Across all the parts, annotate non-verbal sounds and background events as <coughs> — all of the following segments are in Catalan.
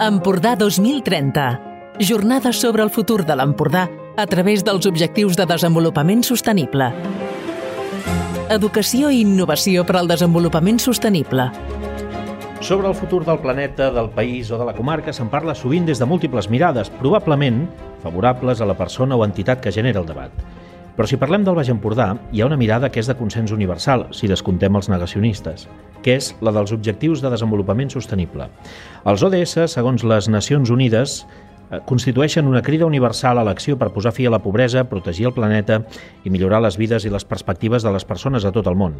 Empordà 2030. Jornades sobre el futur de l'Empordà a través dels Objectius de Desenvolupament Sostenible. Educació i innovació per al desenvolupament sostenible. Sobre el futur del planeta, del país o de la comarca se'n parla sovint des de múltiples mirades, probablement favorables a la persona o entitat que genera el debat. Però si parlem del Baix Empordà, hi ha una mirada que és de consens universal, si descontem els negacionistes, que és la dels Objectius de Desenvolupament Sostenible. Els ODS, segons les Nacions Unides, constitueixen una crida universal a l'acció per posar fi a la pobresa, protegir el planeta i millorar les vides i les perspectives de les persones a tot el món.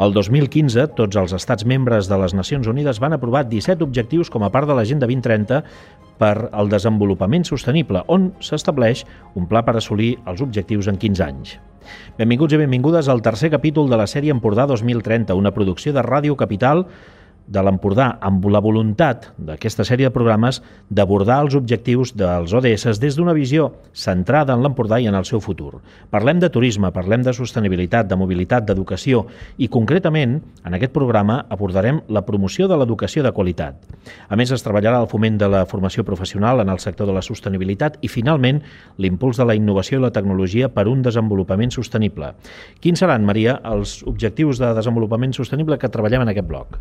El 2015, tots els estats membres de les Nacions Unides van aprovar 17 objectius com a part de l'Agenda 2030 per al desenvolupament sostenible, on s'estableix un pla per assolir els objectius en 15 anys. Benvinguts i benvingudes al tercer capítol de la sèrie Empordà 2030, una producció de Ràdio Capital de l'Empordà amb la voluntat d'aquesta sèrie de programes d'abordar els objectius dels ODS des d'una visió centrada en l'Empordà i en el seu futur. Parlem de turisme, parlem de sostenibilitat, de mobilitat, d'educació i concretament en aquest programa abordarem la promoció de l'educació de qualitat. A més es treballarà el foment de la formació professional en el sector de la sostenibilitat i finalment l'impuls de la innovació i la tecnologia per un desenvolupament sostenible. Quins seran, Maria, els objectius de desenvolupament sostenible que treballem en aquest bloc?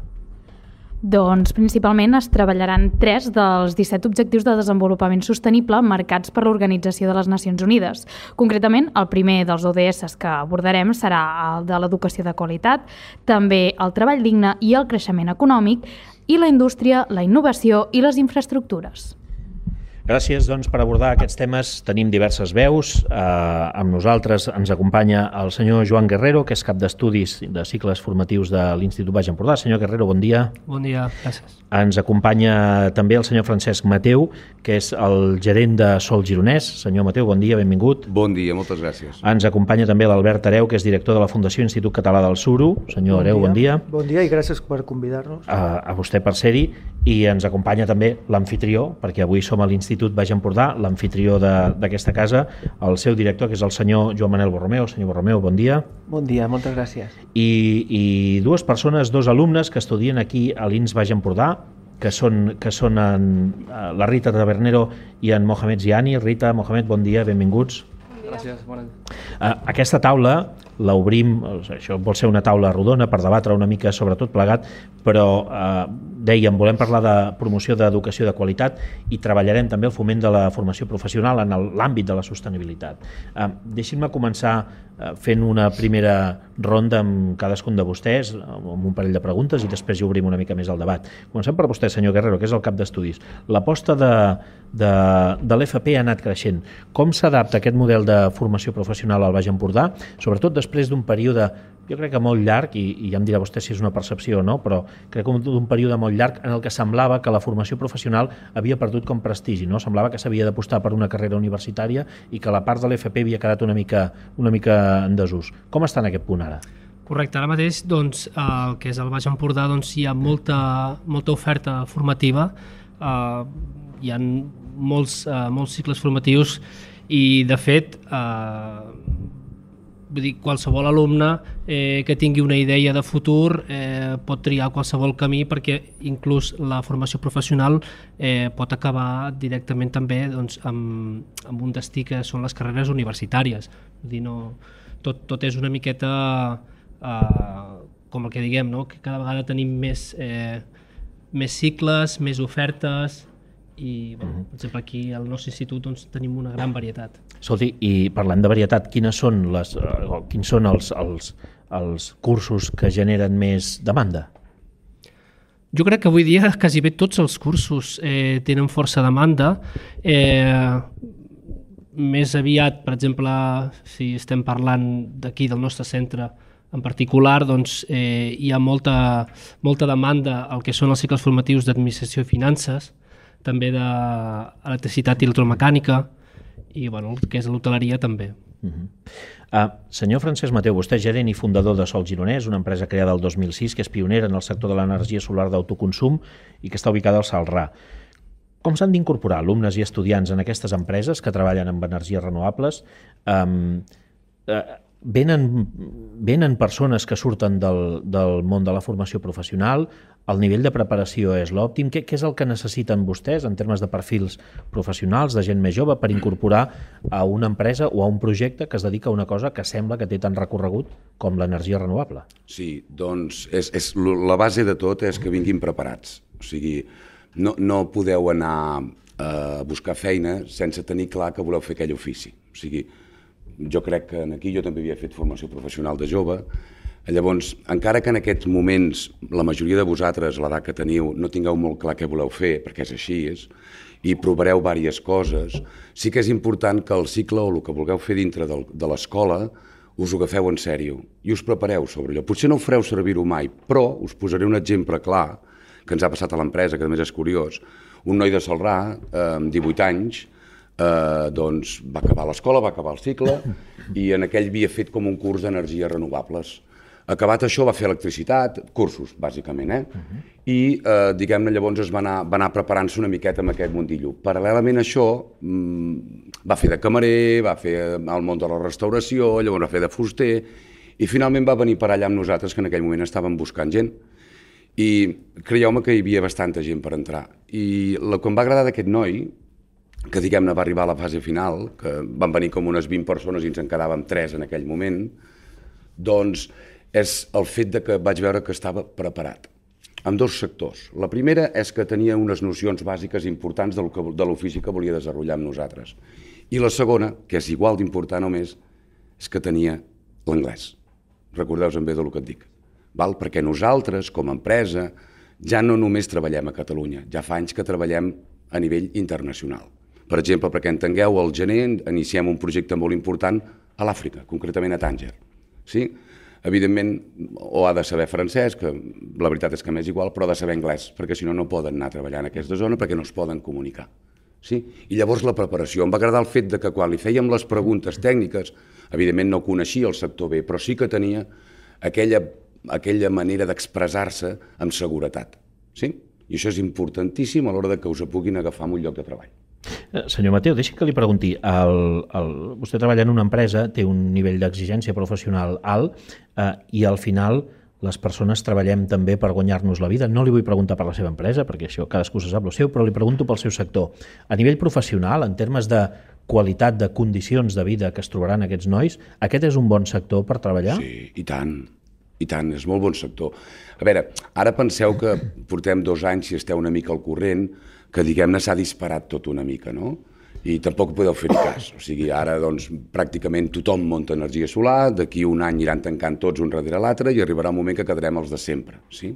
Doncs principalment es treballaran tres dels 17 objectius de desenvolupament sostenible marcats per l'Organització de les Nacions Unides. Concretament, el primer dels ODS que abordarem serà el de l'educació de qualitat, també el treball digne i el creixement econòmic, i la indústria, la innovació i les infraestructures. Gràcies doncs, per abordar aquests temes. Tenim diverses veus. Eh, amb nosaltres ens acompanya el senyor Joan Guerrero, que és cap d'estudis de cicles formatius de l'Institut Baix Empordà. Senyor Guerrero, bon dia. Bon dia, gràcies. Ens acompanya també el senyor Francesc Mateu, que és el gerent de Sol Gironès. Senyor Mateu, bon dia, benvingut. Bon dia, moltes gràcies. Ens acompanya també l'Albert Areu, que és director de la Fundació Institut Català del Suro. Senyor bon Areu, bon dia. Bon dia i gràcies per convidar-nos. A, a vostè per ser-hi. I ens acompanya també l'anfitrió, perquè avui som a l'Institut Baix Empordà, l'anfitrió d'aquesta casa, el seu director, que és el senyor Joan Manel Borromeu. Senyor Borromeu, bon dia. Bon dia, moltes gràcies. I, i dues persones, dos alumnes que estudien aquí a l'INS Baix Empordà, que són, que són en, eh, la Rita Tabernero i en Mohamed Ziani. Rita, Mohamed, bon dia, benvinguts. Gràcies, bona nit. Uh, aquesta taula l'obrim, això vol ser una taula rodona per debatre una mica sobre tot plegat, però eh, dèiem, volem parlar de promoció d'educació de qualitat i treballarem també el foment de la formació professional en l'àmbit de la sostenibilitat. Eh, Deixin-me començar eh, fent una primera ronda amb cadascun de vostès, amb un parell de preguntes i després hi obrim una mica més el debat. Comencem per vostè, senyor Guerrero, que és el cap d'estudis. L'aposta de, de, de l'FP ha anat creixent. Com s'adapta aquest model de formació professional al Baix Empordà, sobretot després d'un període jo crec que molt llarg, i, i ja em dirà vostè si és una percepció o no, però crec que d'un període molt llarg en el que semblava que la formació professional havia perdut com prestigi, no? semblava que s'havia d'apostar per una carrera universitària i que la part de l'FP havia quedat una mica, una mica en desús. Com està en aquest punt ara? Correcte, ara mateix doncs, el que és el Baix Empordà doncs, hi ha molta, molta oferta formativa, eh, hi ha molts, eh, molts cicles formatius i de fet eh, vull dir, qualsevol alumne eh, que tingui una idea de futur eh, pot triar qualsevol camí perquè inclús la formació professional eh, pot acabar directament també doncs, amb, amb un destí que són les carreres universitàries. Vull dir, no, tot, tot és una miqueta eh, com el que diguem, no? que cada vegada tenim més, eh, més cicles, més ofertes, i bueno, -huh. per exemple aquí al nostre institut doncs, tenim una gran varietat. Escolti, i parlant de varietat, quines són les, uh, quins són els, els, els cursos que generen més demanda? Jo crec que avui dia quasi bé tots els cursos eh, tenen força demanda. Eh, més aviat, per exemple, si estem parlant d'aquí del nostre centre en particular, doncs, eh, hi ha molta, molta demanda al que són els cicles formatius d'administració i finances, també d'electricitat i electromecànica i bueno, el que és l'hoteleria també. Uh -huh. uh, senyor Francesc Mateu, vostè és gerent i fundador de Sol Gironès, una empresa creada el 2006 que és pionera en el sector de l'energia solar d'autoconsum i que està ubicada al Salrà. Com s'han d'incorporar alumnes i estudiants en aquestes empreses que treballen amb energies renovables? Um, uh, venen, venen persones que surten del, del món de la formació professional, el nivell de preparació és l'òptim. Què, què és el que necessiten vostès en termes de perfils professionals, de gent més jove, per incorporar a una empresa o a un projecte que es dedica a una cosa que sembla que té tant recorregut com l'energia renovable? Sí, doncs és, és, la base de tot és que vinguin preparats. O sigui, no, no podeu anar a buscar feina sense tenir clar que voleu fer aquell ofici. O sigui, jo crec que aquí jo també havia fet formació professional de jove, llavors, encara que en aquests moments la majoria de vosaltres, l'edat que teniu, no tingueu molt clar què voleu fer, perquè és així, és, i provareu diverses coses, sí que és important que el cicle o el que vulgueu fer dintre del, de l'escola us ho agafeu en sèrio i us prepareu sobre allò. Potser no ho fareu servir-ho mai, però us posaré un exemple clar que ens ha passat a l'empresa, que a més és curiós. Un noi de Salrà, eh, amb 18 anys, eh, doncs va acabar l'escola, va acabar el cicle, i en aquell havia fet com un curs d'energies renovables. Acabat això va fer electricitat, cursos, bàsicament, eh? Uh -huh. I, eh, diguem-ne, llavors es va anar, va anar preparant-se una miqueta amb aquest mundillo. Paral·lelament a això, mmm, va fer de camarer, va fer el món de la restauració, llavors va fer de fuster, i finalment va venir per allà amb nosaltres, que en aquell moment estàvem buscant gent. I creieu-me que hi havia bastanta gent per entrar. I que em va agradar d'aquest noi, que diguem-ne va arribar a la fase final, que van venir com unes 20 persones i ens en quedàvem 3 en aquell moment, doncs és el fet de que vaig veure que estava preparat en dos sectors. La primera és que tenia unes nocions bàsiques importants que, de l'ofici que volia desenvolupar amb nosaltres. I la segona, que és igual d'important o més, és que tenia l'anglès. Recordeu-vos bé del que et dic. Val? Perquè nosaltres, com a empresa, ja no només treballem a Catalunya, ja fa anys que treballem a nivell internacional. Per exemple, perquè entengueu, al gener iniciem un projecte molt important a l'Àfrica, concretament a Tànger. Sí? Evidentment, o ha de saber francès, que la veritat és que m'és igual, però ha de saber anglès, perquè si no, no poden anar a treballar en aquesta zona perquè no es poden comunicar. Sí? I llavors la preparació. Em va agradar el fet de que quan li fèiem les preguntes tècniques, evidentment no coneixia el sector bé, però sí que tenia aquella, aquella manera d'expressar-se amb seguretat. Sí? I això és importantíssim a l'hora de que us puguin agafar en un lloc de treball. Eh, senyor Mateu, deixi que li pregunti. El, el, vostè treballa en una empresa, té un nivell d'exigència professional alt eh, i al final les persones treballem també per guanyar-nos la vida. No li vull preguntar per la seva empresa, perquè això cadascú se sap el seu, però li pregunto pel seu sector. A nivell professional, en termes de qualitat de condicions de vida que es trobaran aquests nois, aquest és un bon sector per treballar? Sí, i tant, i tant, és molt bon sector. A veure, ara penseu que portem dos anys, si esteu una mica al corrent, que diguem-ne s'ha disparat tot una mica, no? I tampoc podeu fer-hi cas. O sigui, ara doncs, pràcticament tothom munta energia solar, d'aquí un any iran tancant tots un darrere l'altre i arribarà un moment que quedarem els de sempre. Sí?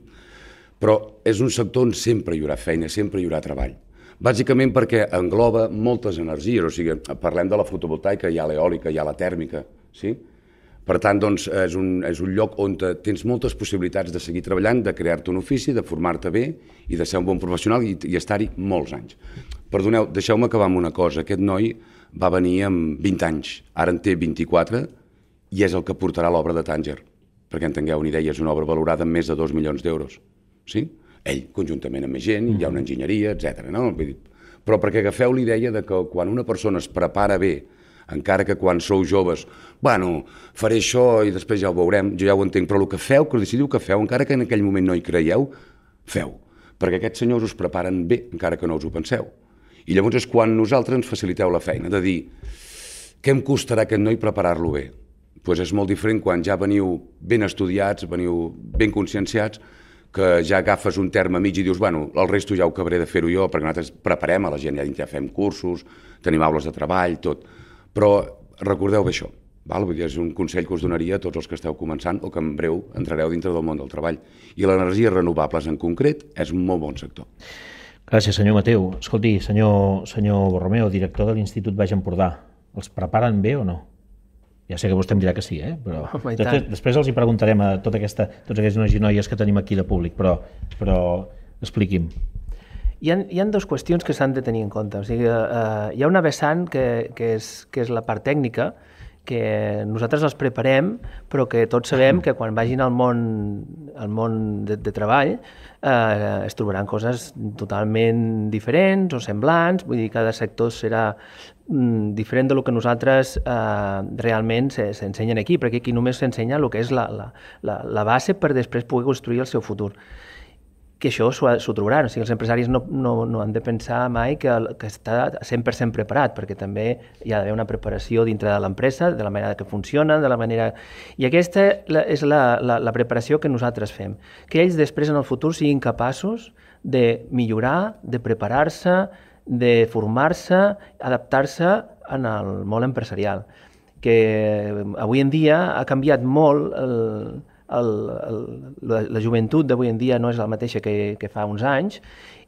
Però és un sector on sempre hi haurà feina, sempre hi haurà treball. Bàsicament perquè engloba moltes energies, o sigui, parlem de la fotovoltaica, hi ha l'eòlica, hi ha la tèrmica, sí? Per tant, doncs, és, un, és un lloc on tens moltes possibilitats de seguir treballant, de crear-te un ofici, de formar-te bé i de ser un bon professional i, i estar-hi molts anys. Perdoneu, deixeu-me acabar amb una cosa. Aquest noi va venir amb 20 anys, ara en té 24 i és el que portarà l'obra de Tànger. Perquè entengueu una idea, és una obra valorada en més de 2 milions d'euros. Sí? Ell, conjuntament amb més gent, hi ha una enginyeria, etc. No? Però perquè agafeu l'idea de que quan una persona es prepara bé encara que quan sou joves, bueno, faré això i després ja ho veurem, jo ja ho entenc, però el que feu, que decidiu que feu, encara que en aquell moment no hi creieu, feu, perquè aquests senyors us preparen bé, encara que no us ho penseu. I llavors és quan nosaltres ens faciliteu la feina, de dir, què em costarà aquest noi preparar-lo bé? Doncs pues és molt diferent quan ja veniu ben estudiats, veniu ben conscienciats, que ja agafes un terme mig i dius, bueno, el resto ja ho acabaré de fer-ho jo, perquè nosaltres preparem a la gent, ja, ja fem cursos, tenim aules de treball, tot. Però recordeu bé això, val? Vull dir, és un consell que us donaria a tots els que esteu començant o que en breu entrareu dintre del món del treball. I l'energia renovables en concret és un molt bon sector. Gràcies, senyor Mateu. Escolti, senyor, senyor Borromeo, director de l'Institut Baix Empordà, els preparen bé o no? Ja sé que vostè em dirà que sí, eh? però Home, després, després els hi preguntarem a tota aquesta, tots aquests nois i noies que tenim aquí de públic, però, però expliqui'm hi ha, hi ha dues qüestions que s'han de tenir en compte. O sigui, eh, hi ha una vessant que, que, és, que és la part tècnica que nosaltres els preparem, però que tots sabem que quan vagin al món, al món de, de treball eh, es trobaran coses totalment diferents o semblants, vull dir, cada sector serà mm, diferent de lo que nosaltres eh, realment s'ensenyen aquí, perquè aquí només s'ensenya el que és la, la, la base per després poder construir el seu futur que això s'ho trobaran. O sigui, els empresaris no, no, no han de pensar mai que, que està 100% preparat, perquè també hi ha d'haver una preparació dintre de l'empresa, de la manera que funciona, de la manera... I aquesta és la, la, la preparació que nosaltres fem. Que ells després en el futur siguin capaços de millorar, de preparar-se, de formar-se, adaptar-se en el món empresarial. Que avui en dia ha canviat molt el, el, el, la, la joventut d'avui en dia no és la mateixa que, que fa uns anys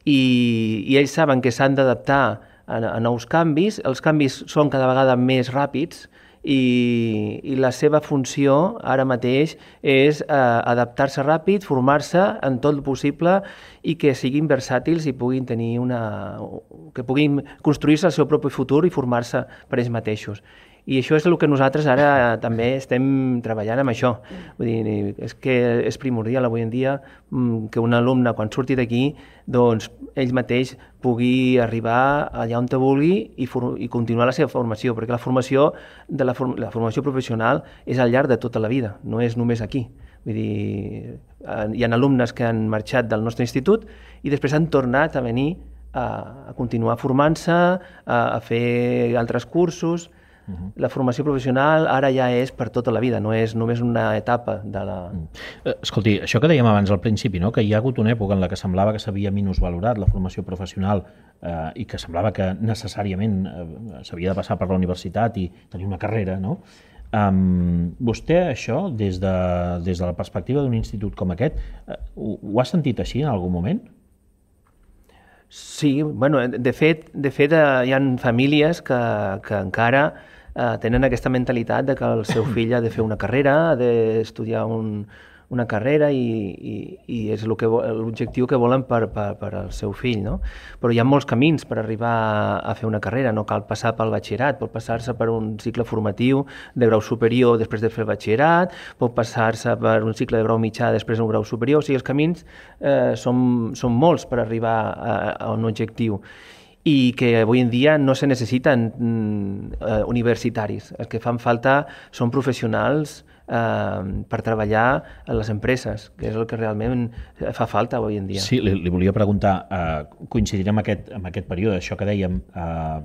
i, i ells saben que s'han d'adaptar a, a nous canvis, els canvis són cada vegada més ràpids i, i la seva funció ara mateix és eh, adaptar-se ràpid, formar-se en tot el possible i que siguin versàtils i puguin tenir una... que puguin construir-se el seu propi futur i formar-se per ells mateixos. I això és el que nosaltres ara també estem treballant amb això. Vull dir, és que és primordial avui en dia mm, que un alumne, quan surti d'aquí, doncs ell mateix pugui arribar allà on te vulgui i, i continuar la seva formació, perquè la formació, de la, form la formació professional és al llarg de tota la vida, no és només aquí. Vull dir, hi ha alumnes que han marxat del nostre institut i després han tornat a venir a, a continuar formant-se, a, a fer altres cursos, Uh -huh. La formació professional ara ja és per tota la vida, no és només una etapa de la... Mm. Eh, escolti, això que dèiem abans al principi, no? que hi ha hagut una època en la que semblava que s'havia minusvalorat la formació professional eh, i que semblava que necessàriament eh, s'havia de passar per la universitat i tenir una carrera, no? Um, vostè això, des de, des de la perspectiva d'un institut com aquest, uh, ho, ho ha sentit així en algun moment? Sí, bueno, de fet, de fet hi ha famílies que, que encara eh, tenen aquesta mentalitat de que el seu <clears throat> fill ha de fer una carrera, ha d'estudiar un, una carrera i, i, i és l'objectiu que volen per, per, per al seu fill. No? Però hi ha molts camins per arribar a fer una carrera, no cal passar pel batxillerat, pot passar-se per un cicle formatiu de grau superior després de fer batxillerat, pot passar-se per un cicle de grau mitjà després d'un grau superior, o sigui, els camins eh, són, són molts per arribar a, a un objectiu i que avui en dia no se necessiten mm, eh, universitaris. El que fan falta són professionals eh, per treballar a les empreses, que és el que realment fa falta avui en dia. Sí, li, li volia preguntar, eh, coincidirem amb aquest, amb aquest període, això que dèiem, eh,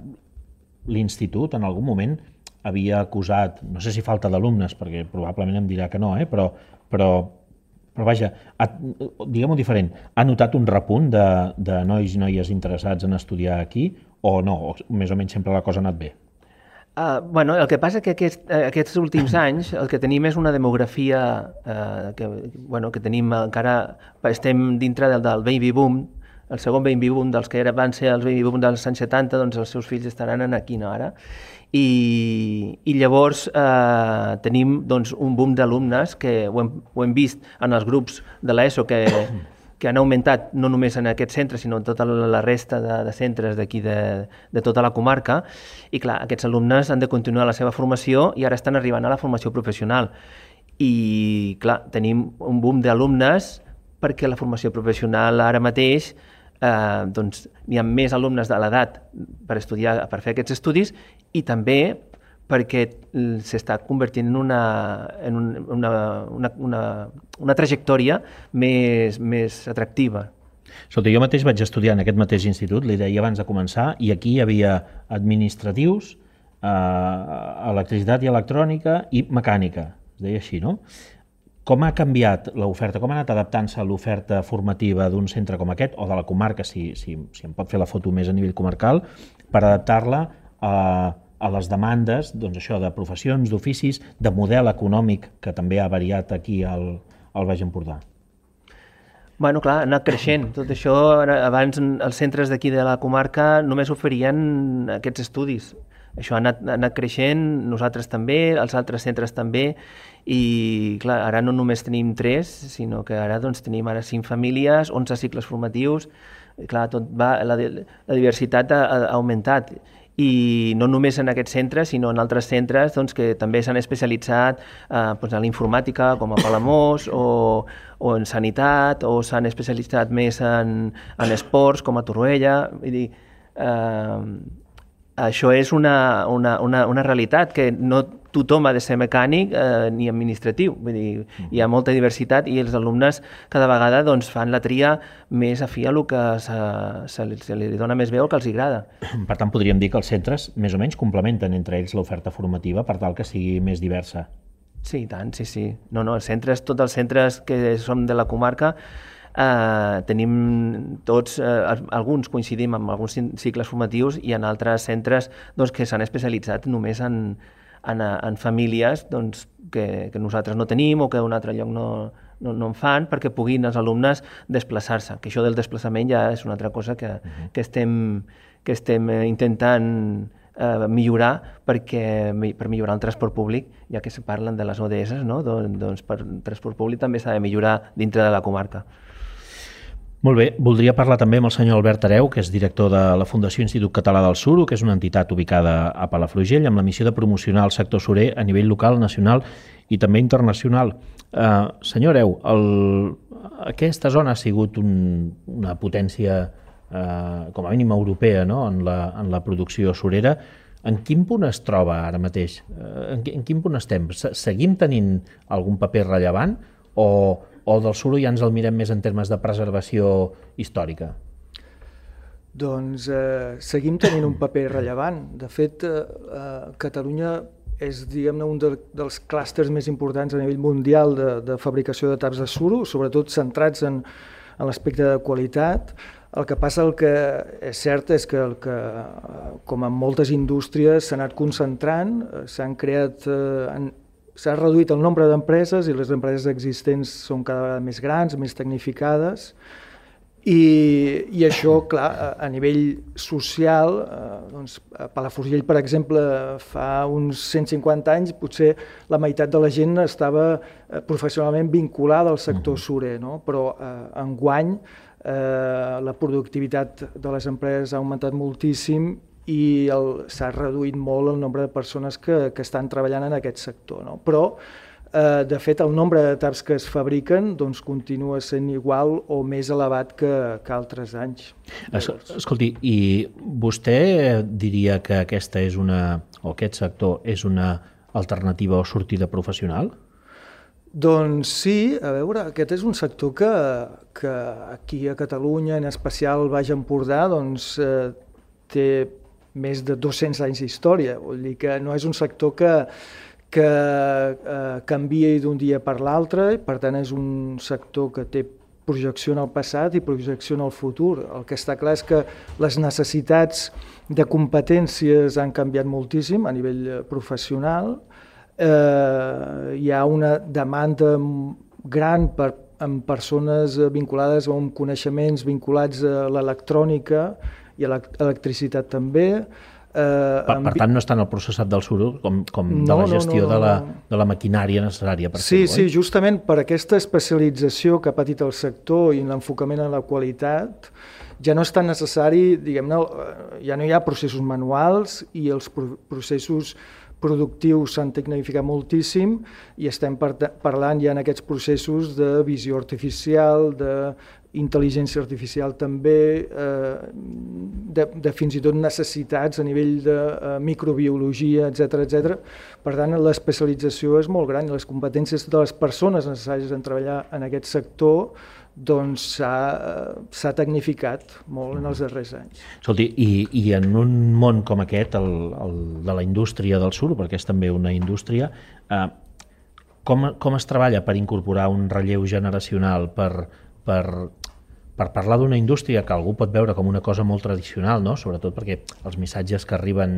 l'institut en algun moment havia acusat, no sé si falta d'alumnes, perquè probablement em dirà que no, eh, però, però però vaja, diguem-ho diferent, ha notat un repunt de, de nois i noies interessats en estudiar aquí o no? O més o menys sempre la cosa ha anat bé? Uh, bueno, el que passa que aquest, aquests últims <clears throat> anys el que tenim és una demografia uh, que, bueno, que tenim encara, estem dintre del, del baby boom, el segon baby boom dels que era, van ser els baby boom dels anys 70, doncs els seus fills estaran aquí no, ara i, i llavors eh, tenim doncs, un boom d'alumnes que ho hem, ho hem vist en els grups de l'ESO que, que han augmentat no només en aquest centre, sinó en tota la resta de, de centres d'aquí de, de tota la comarca. I clar, aquests alumnes han de continuar la seva formació i ara estan arribant a la formació professional. I clar, tenim un boom d'alumnes perquè la formació professional ara mateix eh, doncs, hi ha més alumnes de l'edat per estudiar, per fer aquests estudis i també perquè s'està convertint en una, en un, una, una, una, una trajectòria més, més atractiva. Escolta, jo mateix vaig estudiar en aquest mateix institut, li deia abans de començar, i aquí hi havia administratius, eh, electricitat i electrònica i mecànica, es deia així, no? Com ha canviat l'oferta? Com ha anat adaptant-se l'oferta formativa d'un centre com aquest, o de la comarca, si, si, si em pot fer la foto més a nivell comarcal, per adaptar-la a, a les demandes doncs això de professions, d'oficis, de model econòmic que també ha variat aquí al, al Baix Empordà? Bueno, clar, ha anat creixent. Tot això, abans els centres d'aquí de la comarca només oferien aquests estudis. Això ha anat, ha anat creixent, nosaltres també, els altres centres també, i clar, ara no només tenim tres, sinó que ara doncs, tenim ara cinc famílies, 11 cicles formatius, clar, tot va, la, la diversitat ha, ha augmentat i no només en aquest centre, sinó en altres centres doncs, que també s'han especialitzat eh, doncs, en l'informàtica, com a Palamós, o, o en sanitat, o s'han especialitzat més en, en esports, com a Torroella. Vull dir, eh, això és una, una, una, una realitat, que no tothom ha de ser mecànic eh, ni administratiu. Vull dir, hi ha molta diversitat i els alumnes cada vegada doncs, fan la tria més afí a el que se, se, li, se li dona més veu, que els agrada. <clears throat> Per tant, podríem dir que els centres més o menys complementen entre ells l'oferta formativa per tal que sigui més diversa. Sí, tant, sí, sí. No, no, els centres, tots els centres que som de la comarca eh, tenim tots, eh, alguns coincidim amb alguns cicles formatius i en altres centres doncs, que s'han especialitzat només en, en, en famílies doncs, que, que nosaltres no tenim o que d'un altre lloc no, no, no en fan perquè puguin els alumnes desplaçar-se, que això del desplaçament ja és una altra cosa que, uh -huh. que, estem, que estem eh, intentant eh, millorar perquè, per millorar el transport públic, ja que se parlen de les ODS, no? doncs, doncs per transport públic també s'ha de millorar dintre de la comarca. Molt bé, voldria parlar també amb el senyor Albert Areu, que és director de la Fundació Institut Català del Suro, que és una entitat ubicada a Palafrugell, amb la missió de promocionar el sector surer a nivell local, nacional i també internacional. Uh, senyor Areu, el, aquesta zona ha sigut un, una potència uh, com a mínim europea no? en, la, en la producció surera. En quin punt es troba ara mateix? Uh, en, en quin punt estem? Seguim tenint algun paper rellevant o o del suro ja ens el mirem més en termes de preservació històrica? Doncs eh, seguim tenint un paper rellevant. De fet, eh, eh, Catalunya és diguem-ne un de, dels clústers més importants a nivell mundial de, de fabricació de taps de suro, sobretot centrats en, en l'aspecte de qualitat. El que passa, el que és cert és que, el que com en moltes indústries s'ha anat concentrant, eh, s'han creat, eh, s'ha reduït el nombre d'empreses i les empreses existents són cada vegada més grans, més tecnificades, i, i això, clar, a, a nivell social, eh, doncs, a Palafrugell, per exemple, fa uns 150 anys, potser la meitat de la gent estava eh, professionalment vinculada al sector surer, no? però eh, enguany eh, la productivitat de les empreses ha augmentat moltíssim i s'ha reduït molt el nombre de persones que, que estan treballant en aquest sector. No? Però, eh, de fet, el nombre de taps que es fabriquen doncs, continua sent igual o més elevat que, que altres anys. Es, escolti, i vostè diria que aquesta és una, o aquest sector és una alternativa o sortida professional? Doncs sí, a veure, aquest és un sector que, que aquí a Catalunya, en especial al Baix Empordà, doncs, eh, té més de 200 anys d'història, vol dir que no és un sector que, que eh, canvia d'un dia per l'altre, per tant és un sector que té projecció en el passat i projecció en el futur. El que està clar és que les necessitats de competències han canviat moltíssim a nivell eh, professional. Eh, hi ha una demanda gran per, amb persones vinculades o amb coneixements vinculats a l'electrònica, i electricitat també. Eh, per, per tant, no està en el processat del suro com, com no, de la gestió no, no, no. De, la, de la maquinària necessària per Sí, sí, justament per aquesta especialització que ha patit el sector i l'enfocament en la qualitat, ja no és tan necessari, diguem-ne, eh, ja no hi ha processos manuals i els processos productius s'han tecnificat moltíssim i estem parlant ja en aquests processos de visió artificial, de intel·ligència artificial també, eh, de, de fins i tot necessitats a nivell de eh, microbiologia, etc etc. Per tant, l'especialització és molt gran i les competències de les persones necessàries en treballar en aquest sector doncs s'ha tecnificat molt en els darrers anys. Escolti, i, i en un món com aquest, el, el de la indústria del sur, perquè és també una indústria, eh, com, com es treballa per incorporar un relleu generacional, per, per per parlar d'una indústria que algú pot veure com una cosa molt tradicional, no? sobretot perquè els missatges que arriben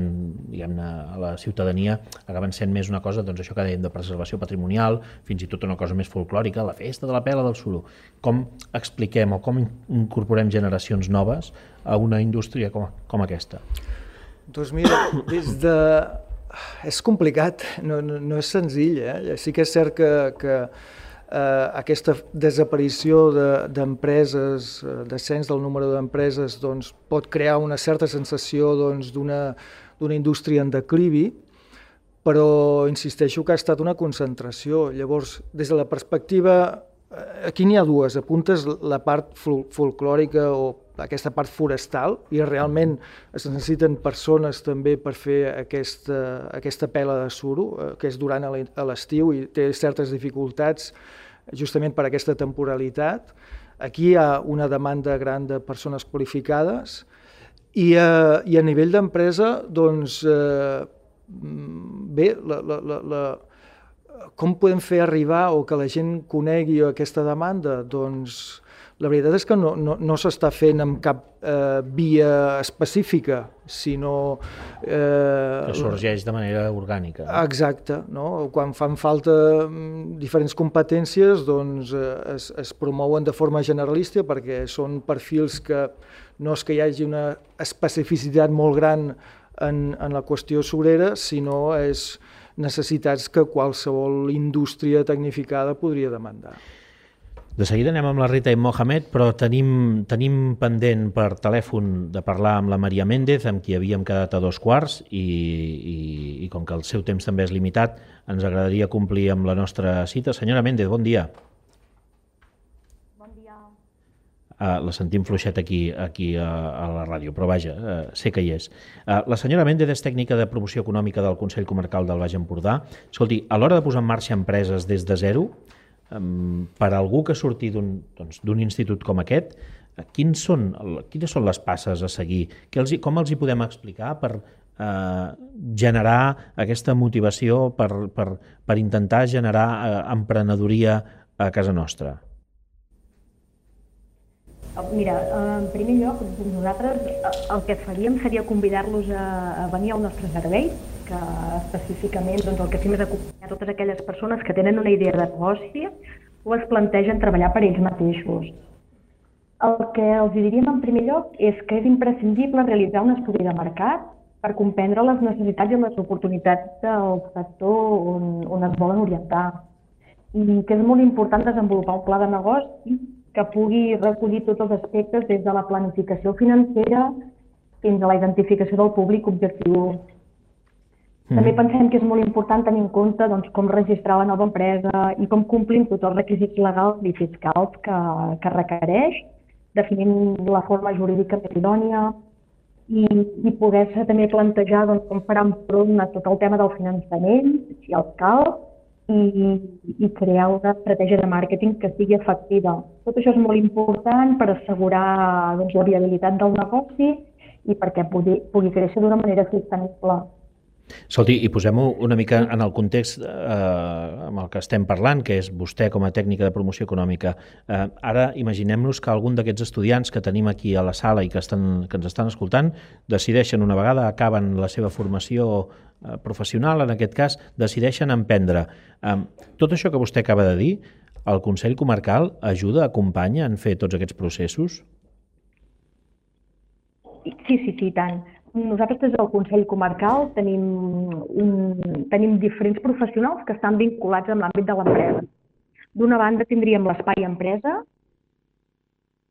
a la ciutadania acaben sent més una cosa, doncs això que dèiem, de preservació patrimonial, fins i tot una cosa més folclòrica, la festa de la pela del suro. Com expliquem o com incorporem generacions noves a una indústria com, com aquesta? Doncs mira, des de... És complicat, no, no, no és senzill. Eh? Sí que és cert que, que eh, aquesta desaparició d'empreses, de, eh, descens del número d'empreses, doncs, pot crear una certa sensació doncs, d'una doncs, indústria en declivi, però insisteixo que ha estat una concentració. Llavors, des de la perspectiva Eh, aquí n'hi ha dues. Apuntes la part fol folclòrica o aquesta part forestal i realment es necessiten persones també per fer aquesta, aquesta pela de suro, eh, que és durant l'estiu i té certes dificultats justament per aquesta temporalitat. Aquí hi ha una demanda gran de persones qualificades i, eh, i a nivell d'empresa, doncs, eh, bé, la, la, la, la, com podem fer arribar o que la gent conegui aquesta demanda? Doncs la veritat és que no, no, no s'està fent amb cap eh, via específica, sinó... Eh, que sorgeix de manera orgànica. Exacte. No? Quan fan falta mm, diferents competències, doncs eh, es, es promouen de forma generalista perquè són perfils que no és que hi hagi una especificitat molt gran en, en la qüestió sobrera, sinó és necessitats que qualsevol indústria tecnificada podria demandar. De seguida anem amb la Rita i Mohamed, però tenim, tenim pendent per telèfon de parlar amb la Maria Méndez, amb qui havíem quedat a dos quarts, i, i, i com que el seu temps també és limitat, ens agradaria complir amb la nostra cita. Senyora Méndez, bon dia. Uh, la sentim fluixet aquí, aquí a, a la ràdio, però vaja, uh, sé que hi és. Uh, la senyora Méndez és tècnica de promoció econòmica del Consell Comarcal del Baix Empordà. Escolti, a l'hora de posar en marxa empreses des de zero, per a algú que surti d'un doncs, institut com aquest, uh, quins són, quines són les passes a seguir? Que els, com els hi podem explicar per uh, generar aquesta motivació, per, per, per intentar generar uh, emprenedoria a casa nostra? Mira, en primer lloc, nosaltres eh, el que faríem seria convidar-los a, a venir al nostre servei, que específicament doncs, el que fem és acompanyar totes aquelles persones que tenen una idea de negoci o es plantegen treballar per ells mateixos. El que els diríem en primer lloc és que és imprescindible realitzar un estudi de mercat per comprendre les necessitats i les oportunitats del sector on, on es volen orientar. I que és molt important desenvolupar un pla de negoci que pugui recollir tots els aspectes des de la planificació financera fins a la identificació del públic objectiu. Mm. També pensem que és molt important tenir en compte doncs, com registrar la nova empresa i com complim tots els requisits legals i fiscals que, que requereix, definint la forma jurídica més idònia i, i poder-se també plantejar doncs, com farà front a tot el tema del finançament, si el cal, i, i crear una estratègia de màrqueting que sigui efectiva. Tot això és molt important per assegurar doncs, la viabilitat del negoci i perquè pugui, pugui créixer d'una manera sostenible. Escolti, i posem-ho una mica en el context eh, amb el que estem parlant, que és vostè com a tècnica de promoció econòmica. Eh, ara imaginem-nos que algun d'aquests estudiants que tenim aquí a la sala i que, estan, que ens estan escoltant decideixen una vegada, acaben la seva formació Eh, professional, en aquest cas, decideixen emprendre. Tot això que vostè acaba de dir, el Consell Comarcal ajuda, acompanya en fer tots aquests processos? Sí, sí, sí, tant. Nosaltres des del Consell Comarcal tenim, un, tenim diferents professionals que estan vinculats amb l'àmbit de l'empresa. D'una banda tindríem l'espai empresa,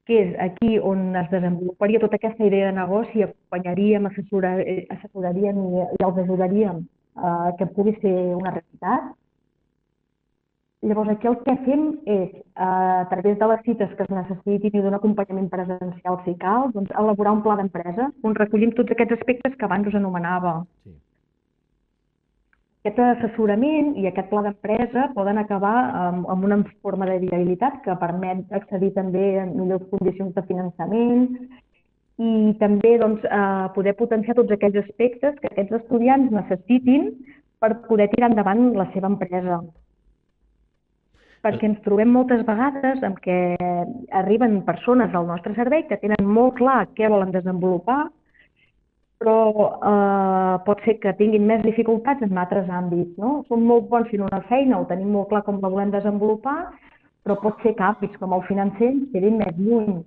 que és aquí on es desenvoluparia tota aquesta idea de negoci, acompanyaríem, eh, assessoraríem i, i els ajudaríem eh, que pugui ser una realitat. Llavors, aquí el que fem és, eh, a través de les cites que es necessitin i d'un acompanyament presencial si cal, doncs, elaborar un pla d'empresa on recollim tots aquests aspectes que abans us anomenava. Sí aquest assessorament i aquest pla d'empresa poden acabar amb, amb una forma de viabilitat que permet accedir també a millors condicions de finançament i també doncs, eh, poder potenciar tots aquells aspectes que aquests estudiants necessitin per poder tirar endavant la seva empresa. Perquè ens trobem moltes vegades amb què arriben persones al nostre servei que tenen molt clar què volen desenvolupar, però eh, pot ser que tinguin més dificultats en altres àmbits. No? Som molt bons fent una feina, ho tenim molt clar com la volem desenvolupar, però pot ser que àmbits com el financer quedin més lluny.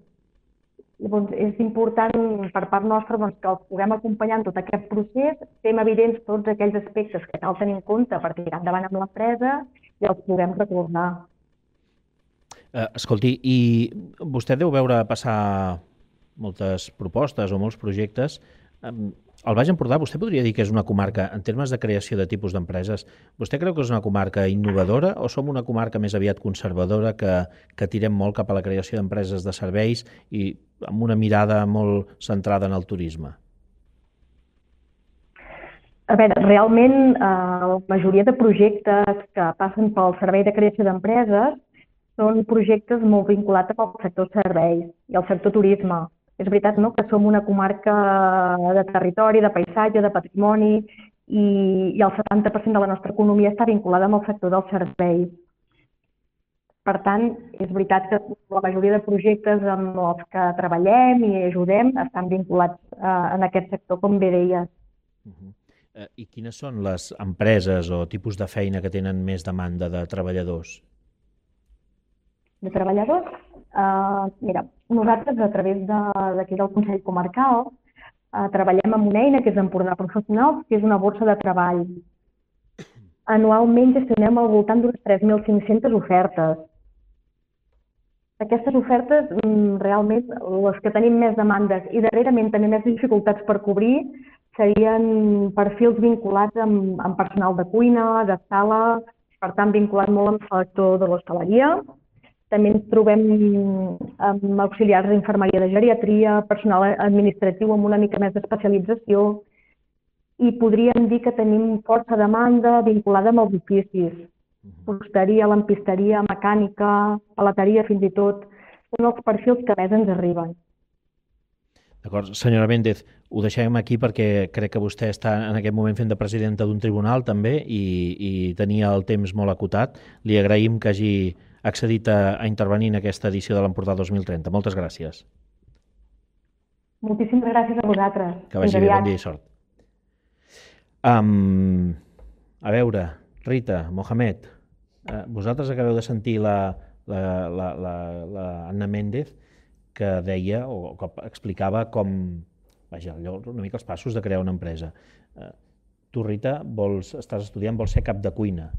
Llavors, és important per part nostra doncs, que els puguem acompanyar en tot aquest procés, fem evidents tots aquells aspectes que cal tenir en compte per tirar endavant amb l'empresa i els puguem recordar. Uh, escolti, i vostè deu veure passar moltes propostes o molts projectes. El Baix Empordà, vostè podria dir que és una comarca, en termes de creació de tipus d'empreses, vostè creu que és una comarca innovadora o som una comarca més aviat conservadora que, que tirem molt cap a la creació d'empreses de serveis i amb una mirada molt centrada en el turisme? A veure, realment eh, la majoria de projectes que passen pel Servei de Creació d'Empreses són projectes molt vinculats al sector serveis i al sector turisme. És veritat no? que som una comarca de territori, de paisatge, de patrimoni i, i el 70% de la nostra economia està vinculada amb el sector dels serveis. Per tant, és veritat que la majoria de projectes amb els que treballem i ajudem estan vinculats eh, en aquest sector, com bé deies. Uh -huh. Eh, I quines són les empreses o tipus de feina que tenen més demanda de treballadors? De treballadors? Uh, mira, nosaltres a través d'aquí de, del Consell Comarcal uh, treballem amb una eina que és Empordà Professionals, que és una borsa de treball. Anualment gestionem al voltant d'unes 3.500 ofertes. Aquestes ofertes, mm, realment, les que tenim més demandes i darrerament també més dificultats per cobrir, serien perfils vinculats amb, amb personal de cuina, de sala, per tant vinculat molt amb el sector de l'hostaleria. També ens trobem amb auxiliars d'infermeria de geriatria, personal administratiu amb una mica més d'especialització i podríem dir que tenim força demanda vinculada amb els oficis. Fusteria, lampisteria, mecànica, palateria fins i tot, són els perfils que més ens arriben. D'acord. Senyora Méndez, ho deixem aquí perquè crec que vostè està en aquest moment fent de presidenta d'un tribunal també i, i tenia el temps molt acotat. Li agraïm que hagi accedit a, a intervenir en aquesta edició de l'Empordà 2030. Moltes gràcies. Moltíssimes gràcies a vosaltres. Que vagi bé, bon dia i sort. Um, a veure, Rita, Mohamed, uh, vosaltres acabeu de sentir la, la, la, la, la Anna Méndez, que deia o que explicava com, vaja, allò, una mica els passos de crear una empresa. Eh, tu, Rita, vols, estàs estudiant, vols ser cap de cuina.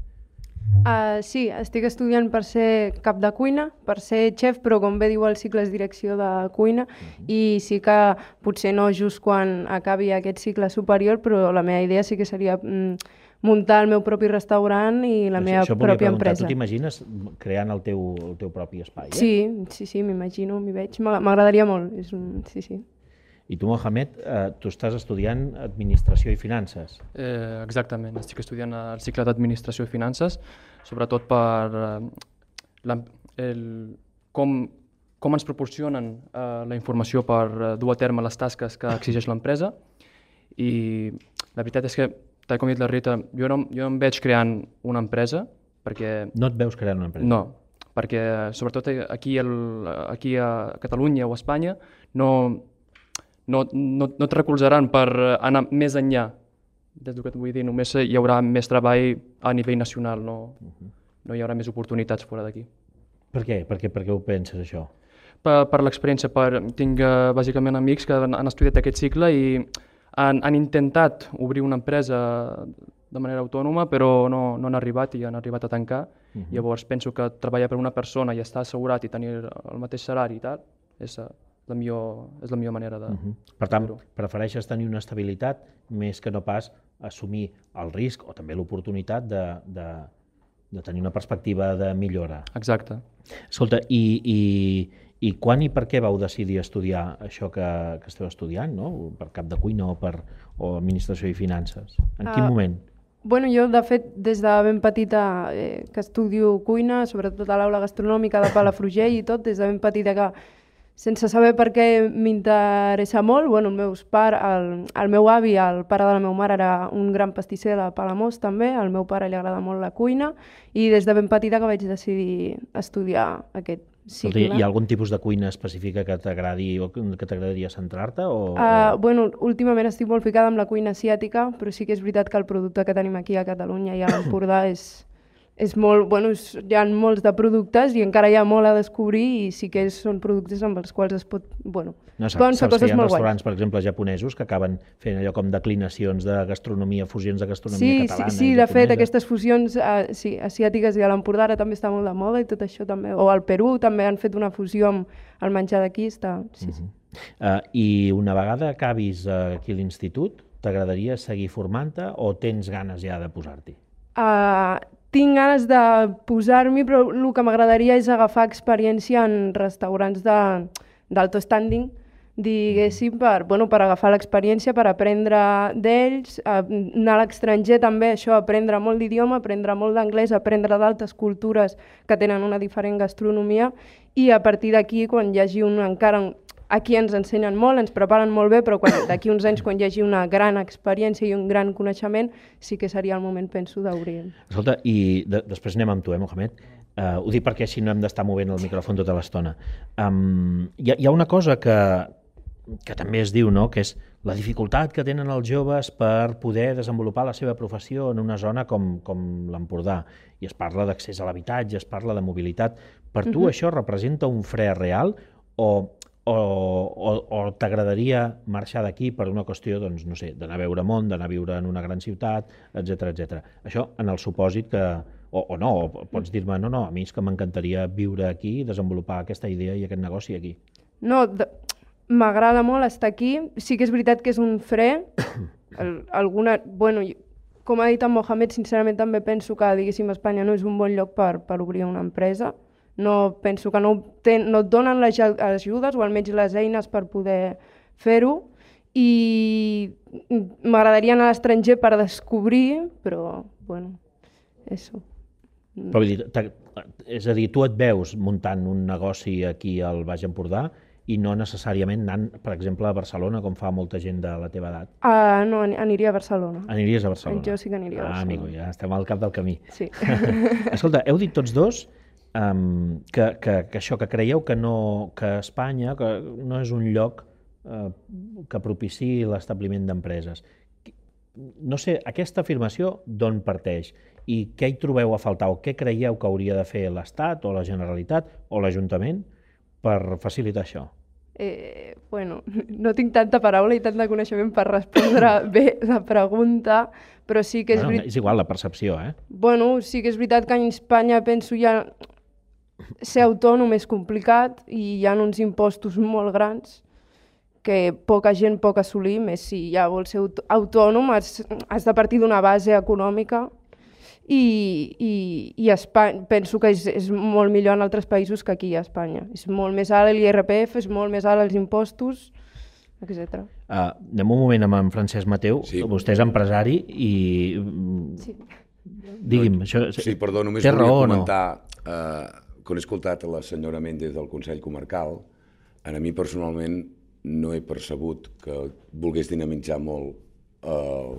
Uh, sí, estic estudiant per ser cap de cuina, per ser xef, però com bé diu el cicle és direcció de cuina uh -huh. i sí que potser no just quan acabi aquest cicle superior, però la meva idea sí que seria mm, muntar el meu propi restaurant i la meva això pròpia empresa. Tu t'imagines creant el teu, el teu propi espai? Eh? Sí, sí, sí, m'imagino, m'hi veig. M'agradaria molt, és un... sí, sí. I tu, Mohamed, eh, tu estàs estudiant Administració i Finances. Eh, exactament, estic estudiant el cicle d'Administració i Finances, sobretot per eh, el, com, com ens proporcionen eh, la informació per eh, dur a terme les tasques que exigeix l'empresa i la veritat és que tal com ha dit la Rita, jo no, jo no em veig creant una empresa perquè... No et veus creant una empresa? No, perquè sobretot aquí, el, aquí a Catalunya o a Espanya no, no, no, no et recolzaran per anar més enllà des del que et vull dir, només hi haurà més treball a nivell nacional, no, uh -huh. no hi haurà més oportunitats fora d'aquí. Per què? Per què, per què ho penses, això? Per, per l'experiència, per, tinc uh, bàsicament amics que han, han estudiat aquest cicle i han, han intentat obrir una empresa de manera autònoma, però no, no han arribat i han arribat a tancar. Uh -huh. Llavors penso que treballar per una persona i estar assegurat i tenir el mateix salari i tal és la millor, és la millor manera de... Uh -huh. Per tant, prefereixes tenir una estabilitat més que no pas assumir el risc o també l'oportunitat de, de, de tenir una perspectiva de millora. Exacte. Escolta, i, i i quan i per què vau decidir estudiar això que, que esteu estudiant, no? per cap de cuina o per o administració i finances? En quin uh, moment? Bueno, jo, de fet, des de ben petita eh, que estudio cuina, sobretot a l'aula gastronòmica de Palafrugell i tot, des de ben petita que sense saber per què m'interessa molt, bueno, el, meus par, el, el meu avi, el pare de la meva mare, era un gran pastisser de Palamós també, al meu pare li agrada molt la cuina, i des de ben petita que vaig decidir estudiar aquest Sí, Escolta, hi ha algun tipus de cuina específica que t'agradi o que t'agradaria centrar-te? O, uh. Bueno, últimament estic molt ficada amb la cuina asiàtica, però sí que és veritat que el producte que tenim aquí a Catalunya i a l'Empordà és és molt, bueno, és, hi ha molts de productes i encara hi ha molt a descobrir i sí que és, són productes amb els quals es pot, bueno, No, saps, poden fer saps hi coses ha molt restaurants, per exemple, japonesos que acaben fent allò com declinacions de gastronomia, fusions de gastronomia Sí, sí, catalana sí, i de fet, aquestes fusions eh, sí, asiàtiques i a l'Empordà ara també està molt de moda i tot això també, o al Perú també han fet una fusió amb el menjar d'aquí, està... Sí, sí. Uh, I una vegada acabis uh, aquí a l'institut, t'agradaria seguir formant-te o tens ganes ja de posar-t'hi? Uh, tinc ganes de posar-m'hi, però el que m'agradaria és agafar experiència en restaurants de- d'alto standing, diguéssim, per, bueno, per agafar l'experiència, per aprendre d'ells, anar a l'estranger també, això, aprendre molt d'idioma, aprendre molt d'anglès, aprendre d'altres cultures que tenen una diferent gastronomia i a partir d'aquí, quan hi hagi un encara un, aquí ens ensenyen molt, ens preparen molt bé, però d'aquí uns anys, quan hi hagi una gran experiència i un gran coneixement, sí que seria el moment, penso, d'obrir. Escolta, i de, després anem amb tu, eh, Mohamed? Uh, ho dic perquè així no hem d'estar movent el micròfon tota l'estona. Um, hi, ha, hi ha una cosa que, que també es diu, no?, que és la dificultat que tenen els joves per poder desenvolupar la seva professió en una zona com, com l'Empordà. I es parla d'accés a l'habitatge, es parla de mobilitat. Per tu Mhm. això representa un fre real o, o, o, o t'agradaria marxar d'aquí per una qüestió, doncs, no sé, d'anar a veure món, d'anar a viure en una gran ciutat, etc etc. Això en el supòsit que, o, o no, o pots dir-me, no, no, a mi és que m'encantaria viure aquí, desenvolupar aquesta idea i aquest negoci aquí. No, m'agrada molt estar aquí. Sí que és veritat que és un fre. <coughs> El, alguna, bueno, com ha dit en Mohamed, sincerament també penso que, diguéssim, Espanya no és un bon lloc per, per obrir una empresa. No, penso que no, ten, no et donen les aj- ajudes o almenys les eines per poder fer-ho i m'agradaria anar a l'estranger per descobrir, però, bueno, això. Però vull dir, és a dir, tu et veus muntant un negoci aquí al Baix Empordà i no necessàriament anant, per exemple, a Barcelona, com fa molta gent de la teva edat. Uh, no, ani- aniria a Barcelona. Aniries a Barcelona? Jo sí que aniria a Ah, Barcelona. amigo, ja estem al cap del camí. Sí. <laughs> Escolta, heu dit tots dos um, que, que, que això, que creieu que, no, que Espanya que no és un lloc uh, que propiciï l'establiment d'empreses. No sé, aquesta afirmació d'on parteix i què hi trobeu a faltar o què creieu que hauria de fer l'Estat o la Generalitat o l'Ajuntament per facilitar això? Eh, bueno, <laughs> no tinc tanta paraula i tant de coneixement per respondre <laughs> bé la pregunta, però sí que és bueno, veritat... és igual la percepció, eh? Bueno, sí que és veritat que en Espanya penso ja ser autònom és complicat i hi ha uns impostos molt grans que poca gent pot assolir, més si ja vols ser aut- autònom, has, has de partir d'una base econòmica i, i, i Espanya, penso que és, és molt millor en altres països que aquí a Espanya. És molt més alt l'IRPF, és molt més alt els impostos, etc. Uh, anem un moment amb en Francesc Mateu. Sí. Vostè és empresari i... Sí. Digui'm, això... Sí, perdó, només volia raó o no? comentar, eh, quan he escoltat a la senyora Méndez del Consell Comarcal, a mi personalment no he percebut que volgués dinamitzar molt eh,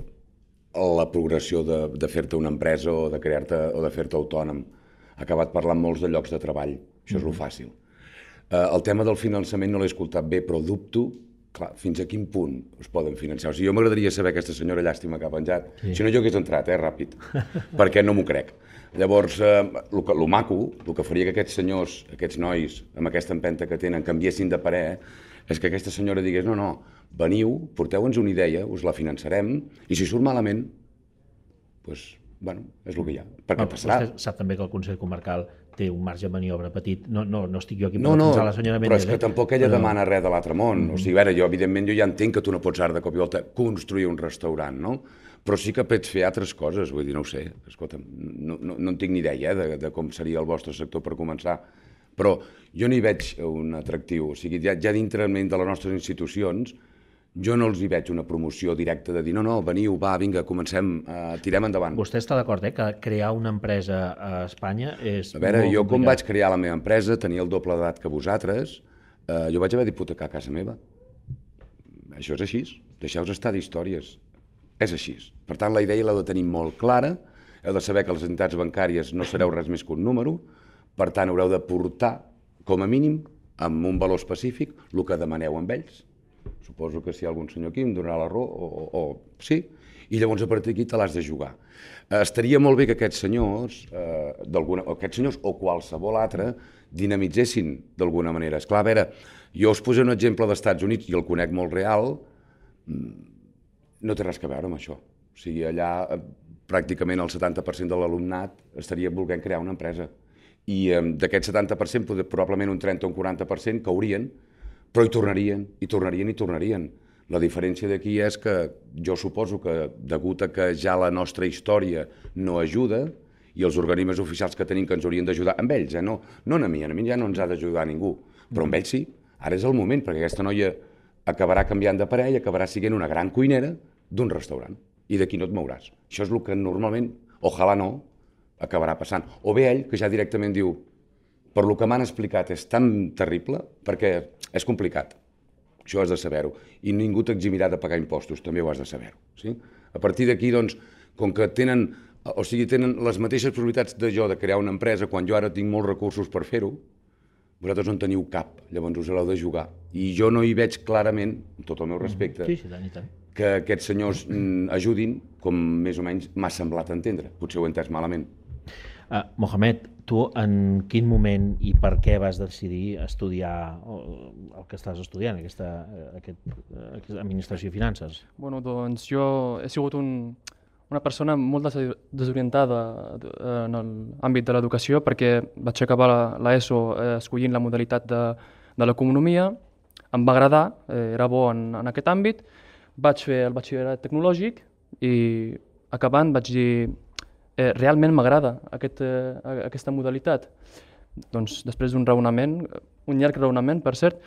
la progressió de, de fer-te una empresa o de crear-te o de fer-te autònom. Ha acabat parlant molts de llocs de treball, això és mm. lo fàcil. Eh, el tema del finançament no l'he escoltat bé, però dubto clar, fins a quin punt es poden financiar. O sigui, jo m'agradaria saber aquesta senyora llàstima que ha penjat. Sí. Si no, jo hagués entrat, eh, ràpid, <laughs> perquè no m'ho crec. Llavors, eh, el, que, el maco, el que faria que aquests senyors, aquests nois, amb aquesta empenta que tenen, canviessin de parer, és que aquesta senyora digués, no, no, veniu, porteu-nos una idea, us la finançarem, i si surt malament, doncs, bueno, és el que hi ha. Perquè No, passarà. Vostè sap també que el Consell Comarcal té un marge de maniobra petit. No, no, no estic jo aquí per No, no, la senyora però és que eh? tampoc ella Però- demana res de l'altre món. O sigui, a veure, jo, evidentment, jo ja entenc que tu no pots ara de cop i volta construir un restaurant, no? Però sí que pots fer altres coses, vull dir, no ho sé. Escolta'm, no, no, no en tinc ni idea eh, de, de com seria el vostre sector per començar. Però jo no hi veig un atractiu. O sigui, ja, ja dintre de les nostres institucions, jo no els hi veig una promoció directa de dir no, no, veniu, va, vinga, comencem, uh, tirem endavant. Vostè està d'acord, eh, que crear una empresa a Espanya és A veure, jo com vaig crear la meva empresa, tenia el doble d'edat que vosaltres, eh, jo vaig haver d'hipotecar casa meva. Això és així, deixeu-vos estar d'històries. És així. Per tant, la idea l'heu de tenir molt clara, heu de saber que les entitats bancàries no sereu res més que un número, per tant, haureu de portar, com a mínim, amb un valor específic, el que demaneu amb ells. Suposo que si hi ha algun senyor aquí em donarà la raó, o, o, o sí, i llavors a partir d'aquí te l'has de jugar. Eh, estaria molt bé que aquests senyors, eh, aquests senyors o qualsevol altre, dinamitzessin d'alguna manera. És clar, a veure, jo us posé un exemple dels Estats Units i el conec molt real, mm, no té res a veure amb això. O sigui, allà eh, pràcticament el 70% de l'alumnat estaria volent crear una empresa. I eh, d'aquest 70%, probablement un 30 o un 40% caurien, però hi tornarien, i tornarien, i tornarien. La diferència d'aquí és que jo suposo que, degut a que ja la nostra història no ajuda, i els organismes oficials que tenim que ens haurien d'ajudar, amb ells, eh? no, no a mi, a mi ja no ens ha d'ajudar ningú, però amb ells sí, ara és el moment, perquè aquesta noia acabarà canviant de parell, acabarà sent una gran cuinera d'un restaurant, i d'aquí no et mouràs. Això és el que normalment, ojalà no, acabarà passant. O bé ell, que ja directament diu, per lo que m'han explicat és tan terrible, perquè és complicat. Això has de saber-ho. I ningú t'eximirà de pagar impostos, també ho has de saber-ho. Sí? A partir d'aquí, doncs, com que tenen o sigui, tenen les mateixes possibilitats de jo de crear una empresa quan jo ara tinc molts recursos per fer-ho, vosaltres no en teniu cap, llavors us l'heu de jugar. I jo no hi veig clarament, amb tot el meu respecte, sí, sí, tant, tant. Que aquests senyors mm, ajudin com més o menys m'ha semblat entendre. Potser ho he entès malament. Uh, Mohamed, tu en quin moment i per què vas decidir estudiar el que estàs estudiant, aquesta, aquest, aquesta administració i finances? Bueno, doncs jo he sigut un, una persona molt desorientada eh, en l'àmbit de l'educació perquè vaig acabar l'ESO eh, escollint la modalitat de, de l'economia, em va agradar, eh, era bo en, en aquest àmbit, vaig fer el batxillerat tecnològic i acabant vaig dir eh, realment m'agrada aquest, eh, aquesta modalitat. Doncs després d'un raonament, un llarg raonament per cert,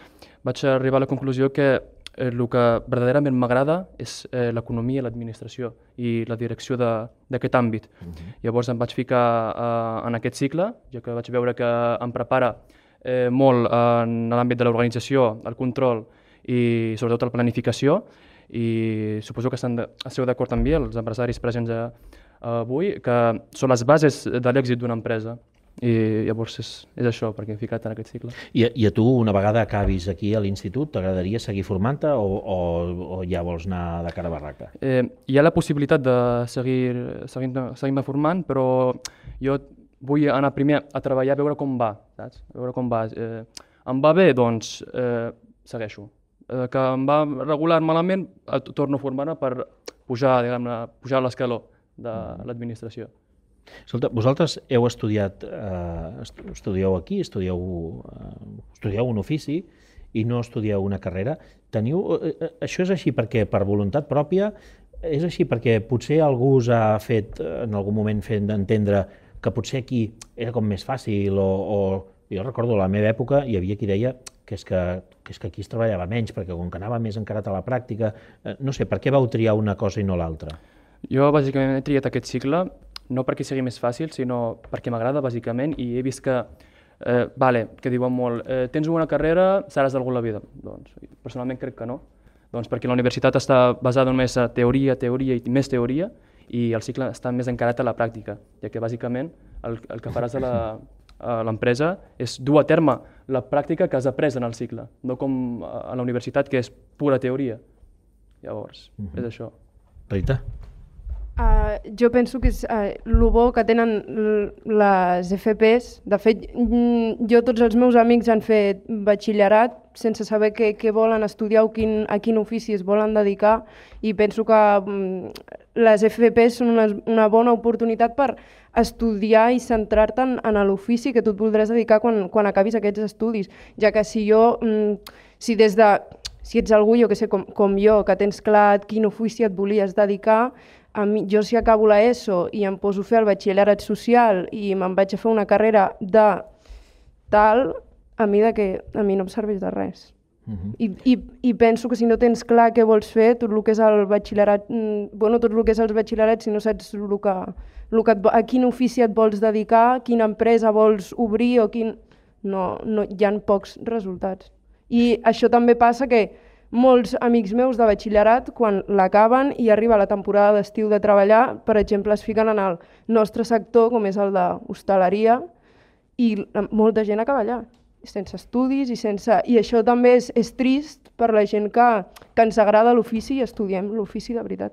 vaig arribar a la conclusió que eh, el que verdaderament m'agrada és eh, l'economia, l'administració i la direcció d'aquest àmbit. Uh mhm. -huh. Llavors em vaig ficar eh, en aquest cicle, ja que vaig veure que em prepara eh, molt en l'àmbit de l'organització, el control i sobretot la planificació i suposo que estan de, esteu d'acord amb mi, els empresaris presents a, avui, que són les bases de l'èxit d'una empresa i llavors és, és això, perquè he ficat en aquest cicle. I, I a tu, una vegada acabis aquí a l'institut, t'agradaria seguir formant-te o, o, o ja vols anar de cara a barraca? Eh, hi ha la possibilitat de seguir, seguir, seguir formant, però jo vull anar primer a treballar, a veure com va, saps? A veure com va. Eh, em va bé, doncs eh, segueixo. Eh, que em va regular malament, torno a formar-me per pujar, diguem-ne, pujar l'escaló de mm. l'administració. Escolta, vosaltres heu estudiat, eh, estudieu aquí, estudieu, eh, estudieu un ofici i no estudieu una carrera. Teniu, eh, eh, això és així perquè per voluntat pròpia, és així perquè potser algú us ha fet en algun moment fent entendre que potser aquí era com més fàcil o, o jo recordo la meva època hi havia qui deia que és que, que, és que aquí es treballava menys perquè com que anava més encarat a la pràctica, eh, no sé, per què vau triar una cosa i no l'altra? Jo bàsicament he triat aquest cicle no perquè sigui més fàcil, sinó perquè m'agrada bàsicament i he vist que, eh, vale, que diuen molt, eh, tens una carrera, seràs d'algú la vida. Doncs personalment crec que no, doncs perquè la universitat està basada només a teoria, teoria i més teoria i el cicle està més encarat a la pràctica, ja que bàsicament el, el que faràs a l'empresa és dur a terme la pràctica que has après en el cicle, no com a la universitat que és pura teoria. Llavors, uh -huh. és això. Rita? Uh, jo penso que és uh, el bo que tenen les FPs. De fet, mm, jo tots els meus amics han fet batxillerat sense saber què, què volen estudiar o quin, a quin ofici es volen dedicar i penso que um, les FPs són una, una bona oportunitat per estudiar i centrar-te en, en l'ofici que tu et voldràs dedicar quan, quan acabis aquests estudis, ja que si jo, um, si des de si ets algú, jo que sé, com, com jo, que tens clar quin ofici et volies dedicar, mi, jo si acabo l'ESO i em poso a fer el batxillerat social i me'n vaig a fer una carrera de tal, a mi, de que, a mi no em serveix de res. Uh -huh. I, i, I penso que si no tens clar què vols fer, tot el que és el batxillerat, mm, bueno, tot el que és els batxillerats, si no saps el que, el que et, a quin ofici et vols dedicar, quina empresa vols obrir o quin... No, no, hi ha pocs resultats. I això també passa que molts amics meus de batxillerat, quan l'acaben i arriba la temporada d'estiu de treballar, per exemple, es fiquen en el nostre sector, com és el d'hostaleria, i molta gent acaba allà. sense estudis i sense... I això també és, és trist per la gent que, que ens agrada l'ofici i estudiem l'ofici de veritat.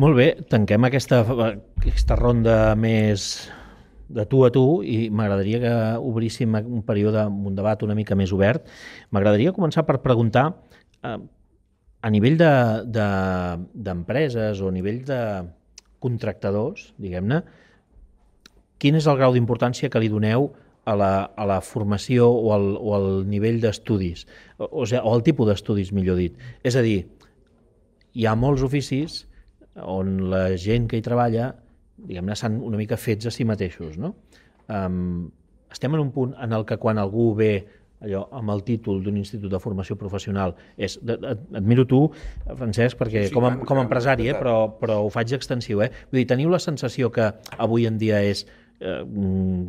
Molt bé, tanquem aquesta, aquesta ronda més de tu a tu i m'agradaria que obríssim un període, un debat una mica més obert. M'agradaria començar per preguntar eh, a nivell d'empreses de, o a nivell de contractadors, diguem-ne, quin és el grau d'importància que li doneu a la, a la formació o al, o al nivell d'estudis, o, o, sigui, o al tipus d'estudis, millor dit. És a dir, hi ha molts oficis on la gent que hi treballa diguem-ne, s'han una mica fets a si mateixos. No? Um, estem en un punt en el que quan algú ve allò amb el títol d'un institut de formació professional és, admiro tu, Francesc, perquè sí, sí, com, a, com a empresari, eh, però, però ho faig extensiu, eh? Vull dir, teniu la sensació que avui en dia és eh,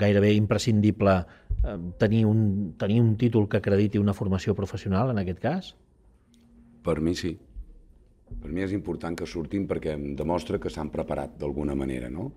gairebé imprescindible eh, tenir, un, tenir un títol que acrediti una formació professional, en aquest cas? Per mi sí. Per mi és important que surtin perquè em demostra que s'han preparat d'alguna manera, no?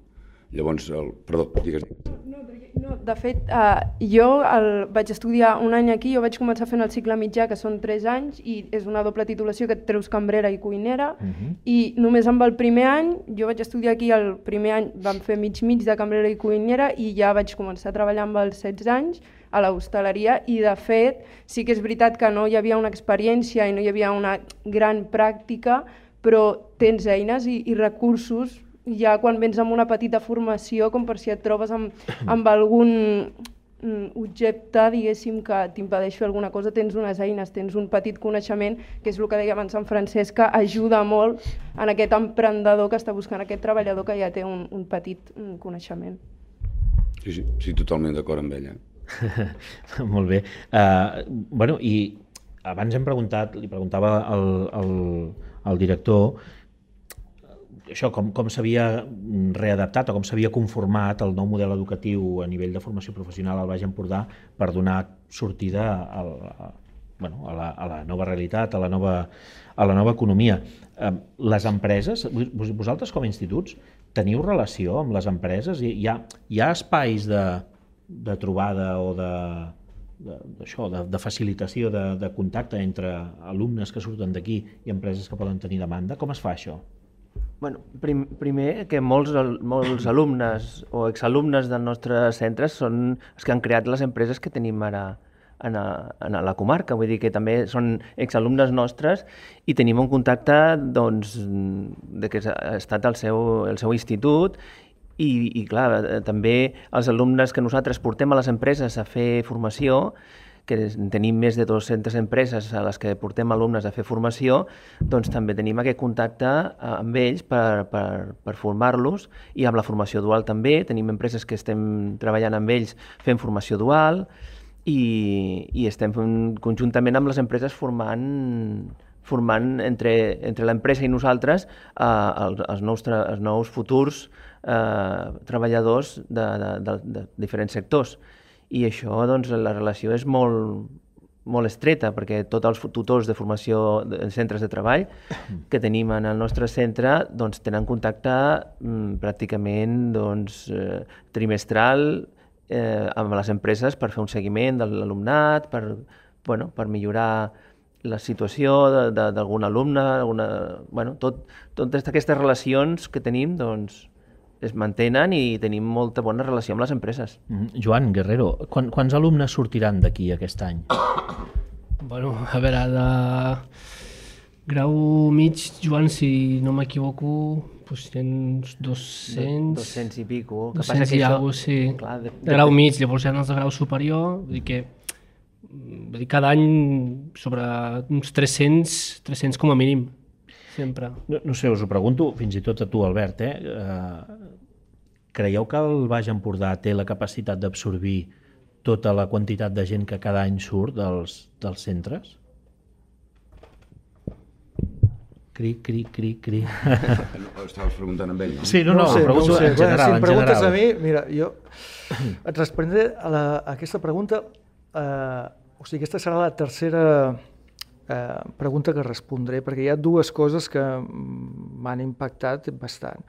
Llavors, el... perdó, digues. No, no, de fet, uh, jo el, vaig estudiar un any aquí, jo vaig començar fent el cicle mitjà, que són 3 anys, i és una doble titulació que et treus cambrera i cuinera, uh mhm. -huh. i només amb el primer any, jo vaig estudiar aquí, el primer any vam fer mig mig de cambrera i cuinera, i ja vaig començar a treballar amb els 16 anys, a l'hostaleria i de fet sí que és veritat que no hi havia una experiència i no hi havia una gran pràctica, però tens eines i, i recursos ja quan vens amb una petita formació, com per si et trobes amb, <coughs> amb algun mm, objecte, diguéssim, que t'impedeix fer alguna cosa, tens unes eines, tens un petit coneixement, que és el que deia abans en Francesc, que ajuda molt en aquest emprenedor que està buscant aquest treballador que ja té un, un petit mm, coneixement. Sí, sí, sí totalment d'acord amb ella. <laughs> molt bé. Uh, bueno, i abans hem preguntat, li preguntava al, al, al director això, com, com s'havia readaptat o com s'havia conformat el nou model educatiu a nivell de formació professional al Baix Empordà per donar sortida a, a, bueno, a, la, a la nova realitat, a la nova, a la nova economia. Les empreses, vosaltres com a instituts, teniu relació amb les empreses? Hi ha, hi ha espais de, de trobada o de, d'això, de, de facilitació de, de contacte entre alumnes que surten d'aquí i empreses que poden tenir demanda? Com es fa això? Bueno, prim, primer, que molts, molts alumnes o exalumnes dels nostres centres són els que han creat les empreses que tenim ara en, a, en a la comarca. Vull dir que també són exalumnes nostres i tenim un contacte doncs, de que ha estat el seu, el seu institut i, i clar, també els alumnes que nosaltres portem a les empreses a fer formació que tenim més de 200 empreses a les que portem alumnes a fer formació, doncs també tenim aquest contacte eh, amb ells per, per, per formar-los i amb la formació dual també. Tenim empreses que estem treballant amb ells fent formació dual i, i estem conjuntament amb les empreses formant formant entre, entre l'empresa i nosaltres eh, els, els, nous, els nous futurs eh, treballadors de, de, de, de diferents sectors. I això, doncs, la relació és molt, molt estreta, perquè tots els tutors de formació en centres de treball <coughs> que tenim en el nostre centre doncs, tenen contacte mm, pràcticament doncs, eh, trimestral eh, amb les empreses per fer un seguiment de l'alumnat, per, bueno, per millorar la situació d'algun alumne, alguna, bueno, tot, totes aquestes relacions que tenim doncs, es mantenen i tenim molta bona relació amb les empreses. Mm -hmm. Joan Guerrero, quan, quants alumnes sortiran d'aquí aquest any? Bueno, a veure, de grau mig, Joan, si no m'equivoco, doncs tens 200... 200 i pico. Que 200 passa que i això... sí. Clar, de, de grau mig, llavors hi ha els de grau superior, vull dir que vull dir, cada any sobre uns 300, 300 com a mínim sempre. No, no sé, us ho pregunto fins i tot a tu, Albert, eh? eh creieu que el Baix Empordà té la capacitat d'absorbir tota la quantitat de gent que cada any surt dels, dels centres? Cri, cri, cri, cri. <laughs> No, estaves preguntant amb ell, no? Sí, no, no, no, sé, no sé. en general. si em preguntes a mi, mira, jo <clears throat> et respondré a, la, a aquesta pregunta, eh, o sigui, aquesta serà la tercera eh, pregunta que respondré, perquè hi ha dues coses que m'han impactat bastant.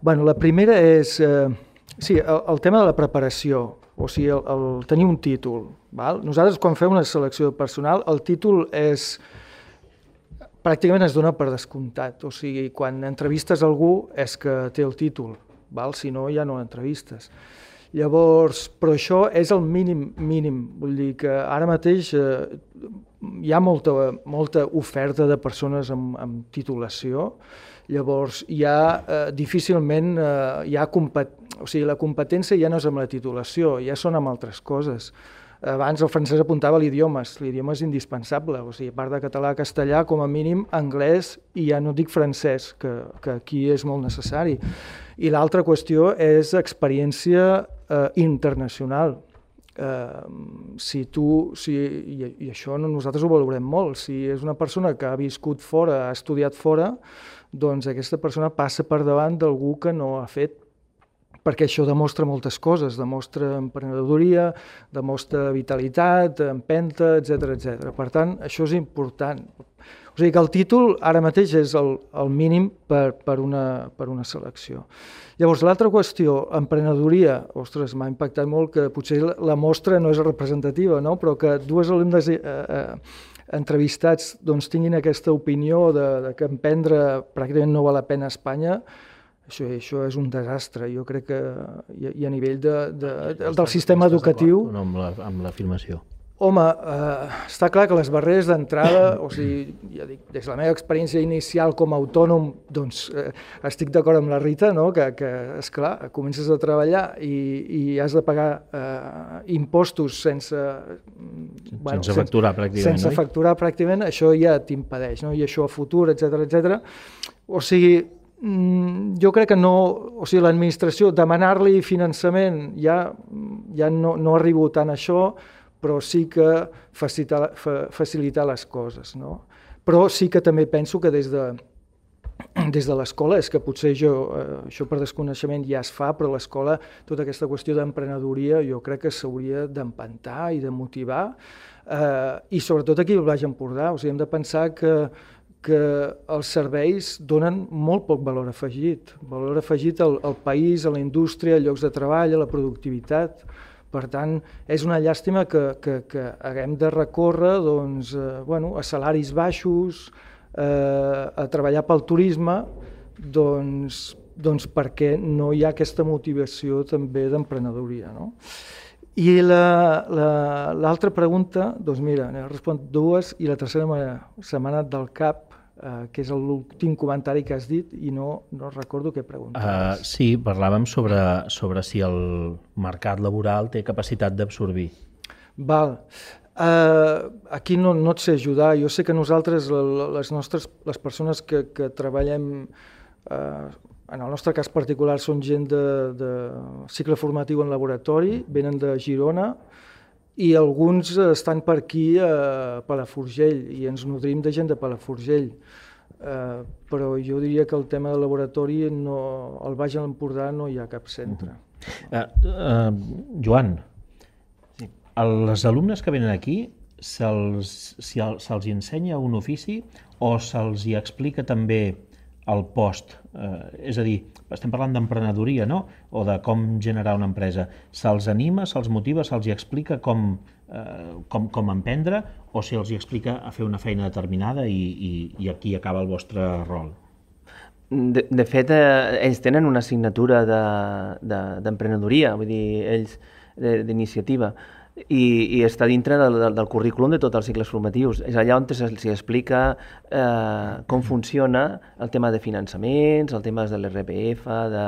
Bueno, la primera és, eh, sí, el, el tema de la preparació. o sigui, el, el tenir un títol. Val? Nosaltres, quan fem una selecció de personal, el títol és pràcticament es dona per descomptat. O sigui, quan entrevistes algú és que té el títol, val? si no ja no entrevistes. Llavors, però això és el mínim mínim, vull dir que ara mateix eh, hi ha molta, molta oferta de persones amb, amb titulació, llavors ha eh, difícilment eh, hi ha compet... o sigui, la competència ja no és amb la titulació, ja són amb altres coses. Abans el francès apuntava l'idioma, l'idioma és indispensable, o sigui, a part de català, castellà, com a mínim anglès i ja no dic francès, que, que aquí és molt necessari. I l'altra qüestió és experiència eh, internacional. Eh, si tu, si, i, i això nosaltres ho valorem molt, si és una persona que ha viscut fora, ha estudiat fora, doncs aquesta persona passa per davant d'algú que no ha fet perquè això demostra moltes coses, demostra emprenedoria, demostra vitalitat, empenta, etc etc. Per tant, això és important. O sigui que el títol ara mateix és el, el mínim per, per, una, per una selecció. Llavors, l'altra qüestió, emprenedoria, ostres, m'ha impactat molt que potser la mostra no és representativa, no? però que dues alumnes eh, eh, entrevistats doncs, tinguin aquesta opinió de, de que emprendre pràcticament no val la pena a Espanya, això, això és un desastre. Jo crec que i, i a nivell de, de, de, del sistema educatiu... No, amb l'afirmació. La, Home, eh, està clar que les barreres d'entrada, o sigui, ja dic, des de la meva experiència inicial com a autònom, doncs eh, estic d'acord amb la Rita, no? que, que és clar, comences a treballar i, i has de pagar eh, impostos sense... Bueno, sense facturar pràcticament, Sense no? facturar pràcticament, això ja t'impedeix, no? i això a futur, etc etc. O sigui, Mm, jo crec que no, o sigui, l'administració, demanar-li finançament, ja, ja no, no arribo tant a això, però sí que facilitar, fa, facilitar les coses. No? Però sí que també penso que des de, des de l'escola, és que potser jo, eh, això per desconeixement ja es fa, però l'escola, tota aquesta qüestió d'emprenedoria, jo crec que s'hauria d'empantar i de motivar, eh, i sobretot aquí al Baix Empordà, o sigui, hem de pensar que que els serveis donen molt poc valor afegit, valor afegit al, al país, a la indústria, a llocs de treball, a la productivitat. Per tant, és una llàstima que, que, que haguem de recórrer doncs, eh, bueno, a salaris baixos, eh, a treballar pel turisme, doncs, doncs perquè no hi ha aquesta motivació també d'emprenedoria. No? I l'altra la, la, pregunta, doncs mira, respon dues i la tercera se m'ha anat del cap, eh, que és l'últim comentari que has dit i no, no recordo què preguntaves. Uh, sí, parlàvem sobre, sobre si el mercat laboral té capacitat d'absorbir. Val. Uh, aquí no, no et sé ajudar. Jo sé que nosaltres, les nostres les persones que, que treballem, uh, en el nostre cas particular, són gent de, de cicle formatiu en laboratori, venen de Girona, i alguns estan per aquí a Palafrugell i ens nodrim de gent de Palafrugell. Eh, però jo diria que el tema del laboratori, no, al Baix Empordà no hi ha cap centre. Uh, uh, Joan, sí. els alumnes que venen aquí, se'ls se se ensenya un ofici o se'ls hi explica també el post? Eh, és a dir, estem parlant d'emprenedoria, no? O de com generar una empresa. Se'ls anima, se'ls motiva, se'ls explica com, eh, com, com emprendre o si els explica a fer una feina determinada i, i, i aquí acaba el vostre rol? De, de fet, eh, ells tenen una assignatura d'emprenedoria, de, de, vull dir, ells d'iniciativa i, i està dintre del, del, del currículum de tots els cicles formatius. És allà on s'hi explica eh, com funciona el tema de finançaments, el tema de l'RPF, de,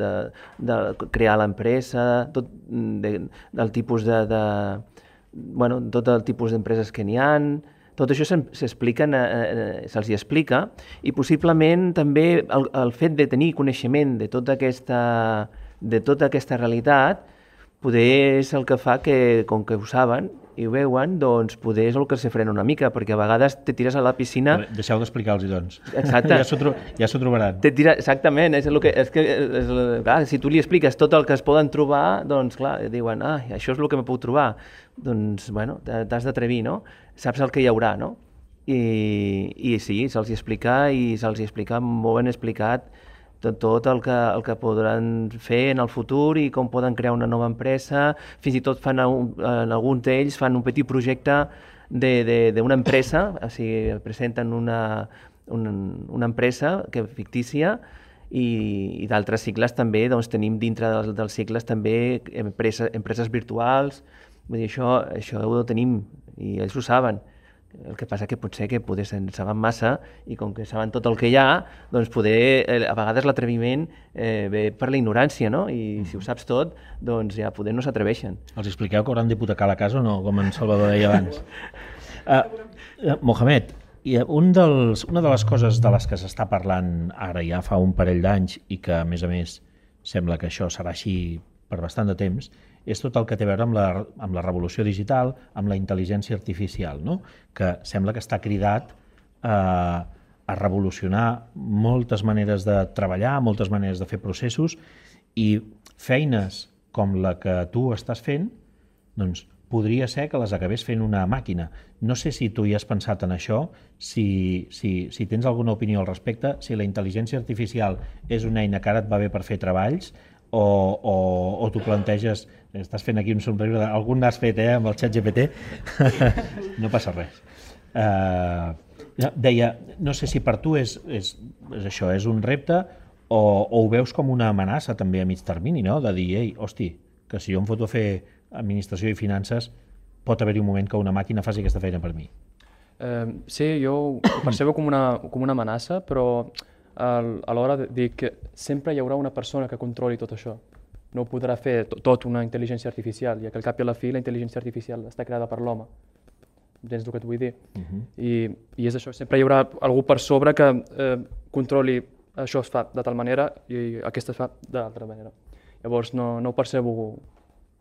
de, de crear l'empresa, tot de, del tipus de, de bueno, tot el tipus d'empreses que n'hi han, tot això s'explica, eh, eh, se'ls explica i possiblement també el, el fet de tenir coneixement de tota aquesta, de tota aquesta realitat poder és el que fa que, com que ho saben i ho veuen, doncs poder és el que se frena una mica, perquè a vegades te tires a la piscina... Deixeu d'explicar-los, doncs. Exacte. <laughs> ja s'ho tro ja trobaran. Te tira, exactament, és el que, és que és, clar, si tu li expliques tot el que es poden trobar, doncs clar, diuen, ah, això és el que me puc trobar. Doncs, bueno, t'has d'atrevir, no? Saps el que hi haurà, no? I, i sí, se'ls explica i se'ls explica molt ben explicat tot, el, que, el que podran fer en el futur i com poden crear una nova empresa, fins i tot fan, en alguns d'ells fan un petit projecte d'una empresa, o sigui, presenten una, una, una empresa que fictícia i, i d'altres cicles també, doncs tenim dintre dels, dels cicles també empreses, empreses virtuals, vull dir, això, això ho tenim i ells ho saben. El que passa que potser que poder en saben massa i com que saben tot el que hi ha, doncs poder, eh, a vegades l'atreviment eh, ve per la ignorància, no? I si ho saps tot, doncs ja poder no s'atreveixen. Els expliqueu que hauran d'hipotecar la casa o no, com en Salvador deia abans? Uh, <laughs> uh, Mohamed, i un dels, una de les coses de les que s'està parlant ara ja fa un parell d'anys i que, a més a més, sembla que això serà així per bastant de temps, és tot el que té a veure amb la, amb la revolució digital, amb la intel·ligència artificial, no? que sembla que està cridat a, a revolucionar moltes maneres de treballar, moltes maneres de fer processos i feines com la que tu estàs fent, doncs podria ser que les acabés fent una màquina. No sé si tu hi has pensat en això, si, si, si tens alguna opinió al respecte, si la intel·ligència artificial és una eina que ara et va bé per fer treballs, o, o, o tu planteges, estàs fent aquí un somriure, algun n'has fet eh, amb el xat GPT, <laughs> no passa res. Uh, deia, no sé si per tu és, és, és això, és un repte o, o ho veus com una amenaça també a mig termini, no? de dir, ei, hosti, que si jo em foto a fer administració i finances, pot haver-hi un moment que una màquina faci aquesta feina per mi. Eh, sí, jo ho percebo com una, com una amenaça, però a l'hora de dir que sempre hi haurà una persona que controli tot això. No ho podrà fer tot una intel·ligència artificial, ja que al cap i a la fi la intel·ligència artificial està creada per l'home. Entens el que et vull dir? Uh -huh. I, I és això, sempre hi haurà algú per sobre que eh, controli això es fa de tal manera i aquesta es fa d'altra manera. Llavors no, no ho percebo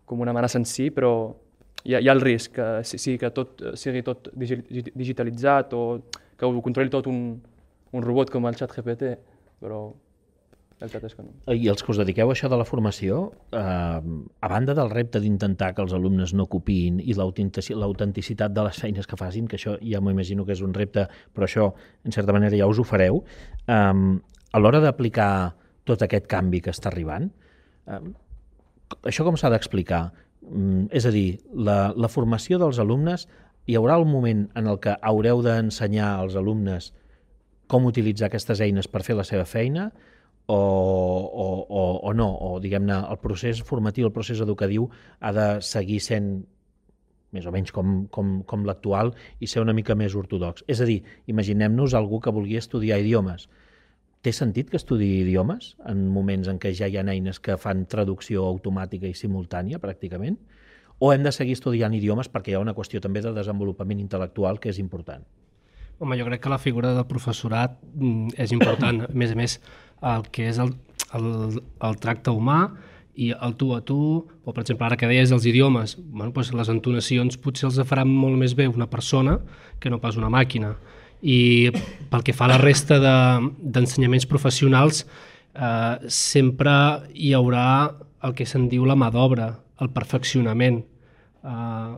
com una amenaça en si, però hi ha, hi ha el risc que sí, sí, que tot sigui tot digitalitzat o que ho controli tot un, un robot com el xat GPT, però I els que us dediqueu a això de la formació, eh, a banda del repte d'intentar que els alumnes no copiïn i l'autenticitat de les feines que facin, que això ja m'ho imagino que és un repte, però això, en certa manera, ja us ho fareu, eh, a l'hora d'aplicar tot aquest canvi que està arribant, eh, això com s'ha d'explicar? Mm, és a dir, la, la formació dels alumnes, hi haurà un moment en el que haureu d'ensenyar als alumnes com utilitzar aquestes eines per fer la seva feina o, o, o, o no, o diguem-ne el procés formatiu, el procés educatiu ha de seguir sent més o menys com, com, com l'actual i ser una mica més ortodox. És a dir, imaginem-nos algú que vulgui estudiar idiomes. Té sentit que estudi idiomes en moments en què ja hi ha eines que fan traducció automàtica i simultània, pràcticament? O hem de seguir estudiant idiomes perquè hi ha una qüestió també de desenvolupament intel·lectual que és important? Home, jo crec que la figura del professorat mm, és important. A més a més, el que és el, el, el tracte humà i el tu a tu, o per exemple ara que deies els idiomes, bueno, doncs les entonacions potser els faran molt més bé una persona que no pas una màquina i pel que fa a la resta d'ensenyaments de, professionals eh, sempre hi haurà el que se'n diu la mà d'obra, el perfeccionament. Eh,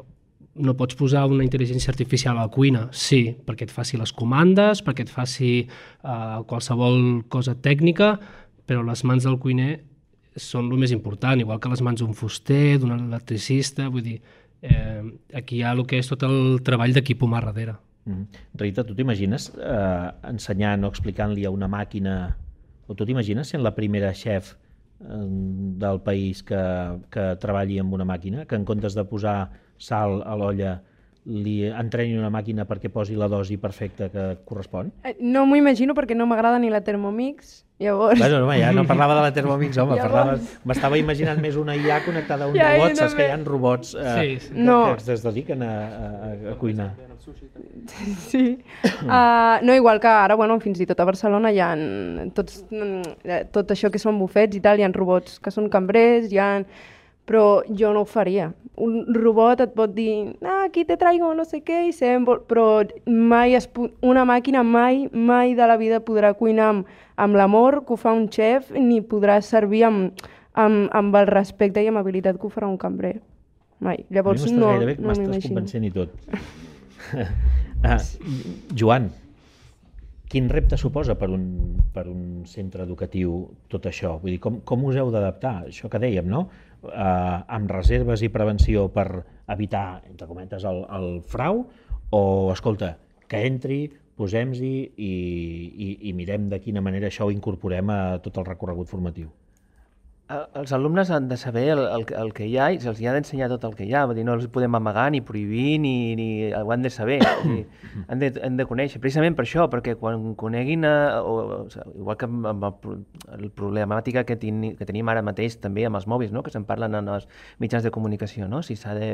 no pots posar una intel·ligència artificial a la cuina, sí, perquè et faci les comandes, perquè et faci eh, qualsevol cosa tècnica, però les mans del cuiner són el més important, igual que les mans d'un fuster, d'un electricista, vull dir, eh, aquí hi ha el que és tot el treball d'equip humà darrere. Mm. Rita, tu t'imagines eh, ensenyant o explicant-li a una màquina, o tu t'imagines sent la primera xef eh, del país que, que treballi amb una màquina, que en comptes de posar sal a l'olla li entreni una màquina perquè posi la dosi perfecta que correspon? Eh, no m'ho imagino perquè no m'agrada ni la Thermomix, llavors... Bueno, no, ja no parlava de la Thermomix, home, llavors... m'estava imaginant més una IA connectada a un ja, robot, saps que hi ha robots eh, sí, sí. Que, no. que es dediquen a, a, a cuinar. <laughs> Sí. Uh, no, igual que ara, bueno, fins i tot a Barcelona hi ha tots, mm, tot això que són bufets i tal, hi ha robots que són cambrers, hi ha... Però jo no ho faria. Un robot et pot dir, ah, aquí te traigo no sé què, i sempre... però mai es una màquina mai, mai de la vida podrà cuinar amb, amb l'amor que ho fa un xef, ni podrà servir amb, amb, amb el respecte i amabilitat que ho farà un cambrer. Mai. Llavors no, no m'imagino. convencent i tot. <laughs> ah, Joan, quin repte suposa per un, per un centre educatiu tot això? Vull dir, com, com us heu d'adaptar? Això que dèiem, no? Eh, amb reserves i prevenció per evitar, entre cometes, el, el frau? O, escolta, que entri, posem-hi i, i, i mirem de quina manera això ho incorporem a tot el recorregut formatiu? Els alumnes han de saber el, el, el que hi ha i se'ls ha d'ensenyar tot el que hi ha. Vull dir, no els podem amagar ni prohibir ni, ni ho han de saber. <coughs> Dir, han, de, han de conèixer. Precisament per això, perquè quan coneguin, a, o, o, igual que amb, amb el, el problemàtica que, ten, que tenim ara mateix també amb els mòbils, no? que se'n parlen en els mitjans de comunicació, no? si s'ha de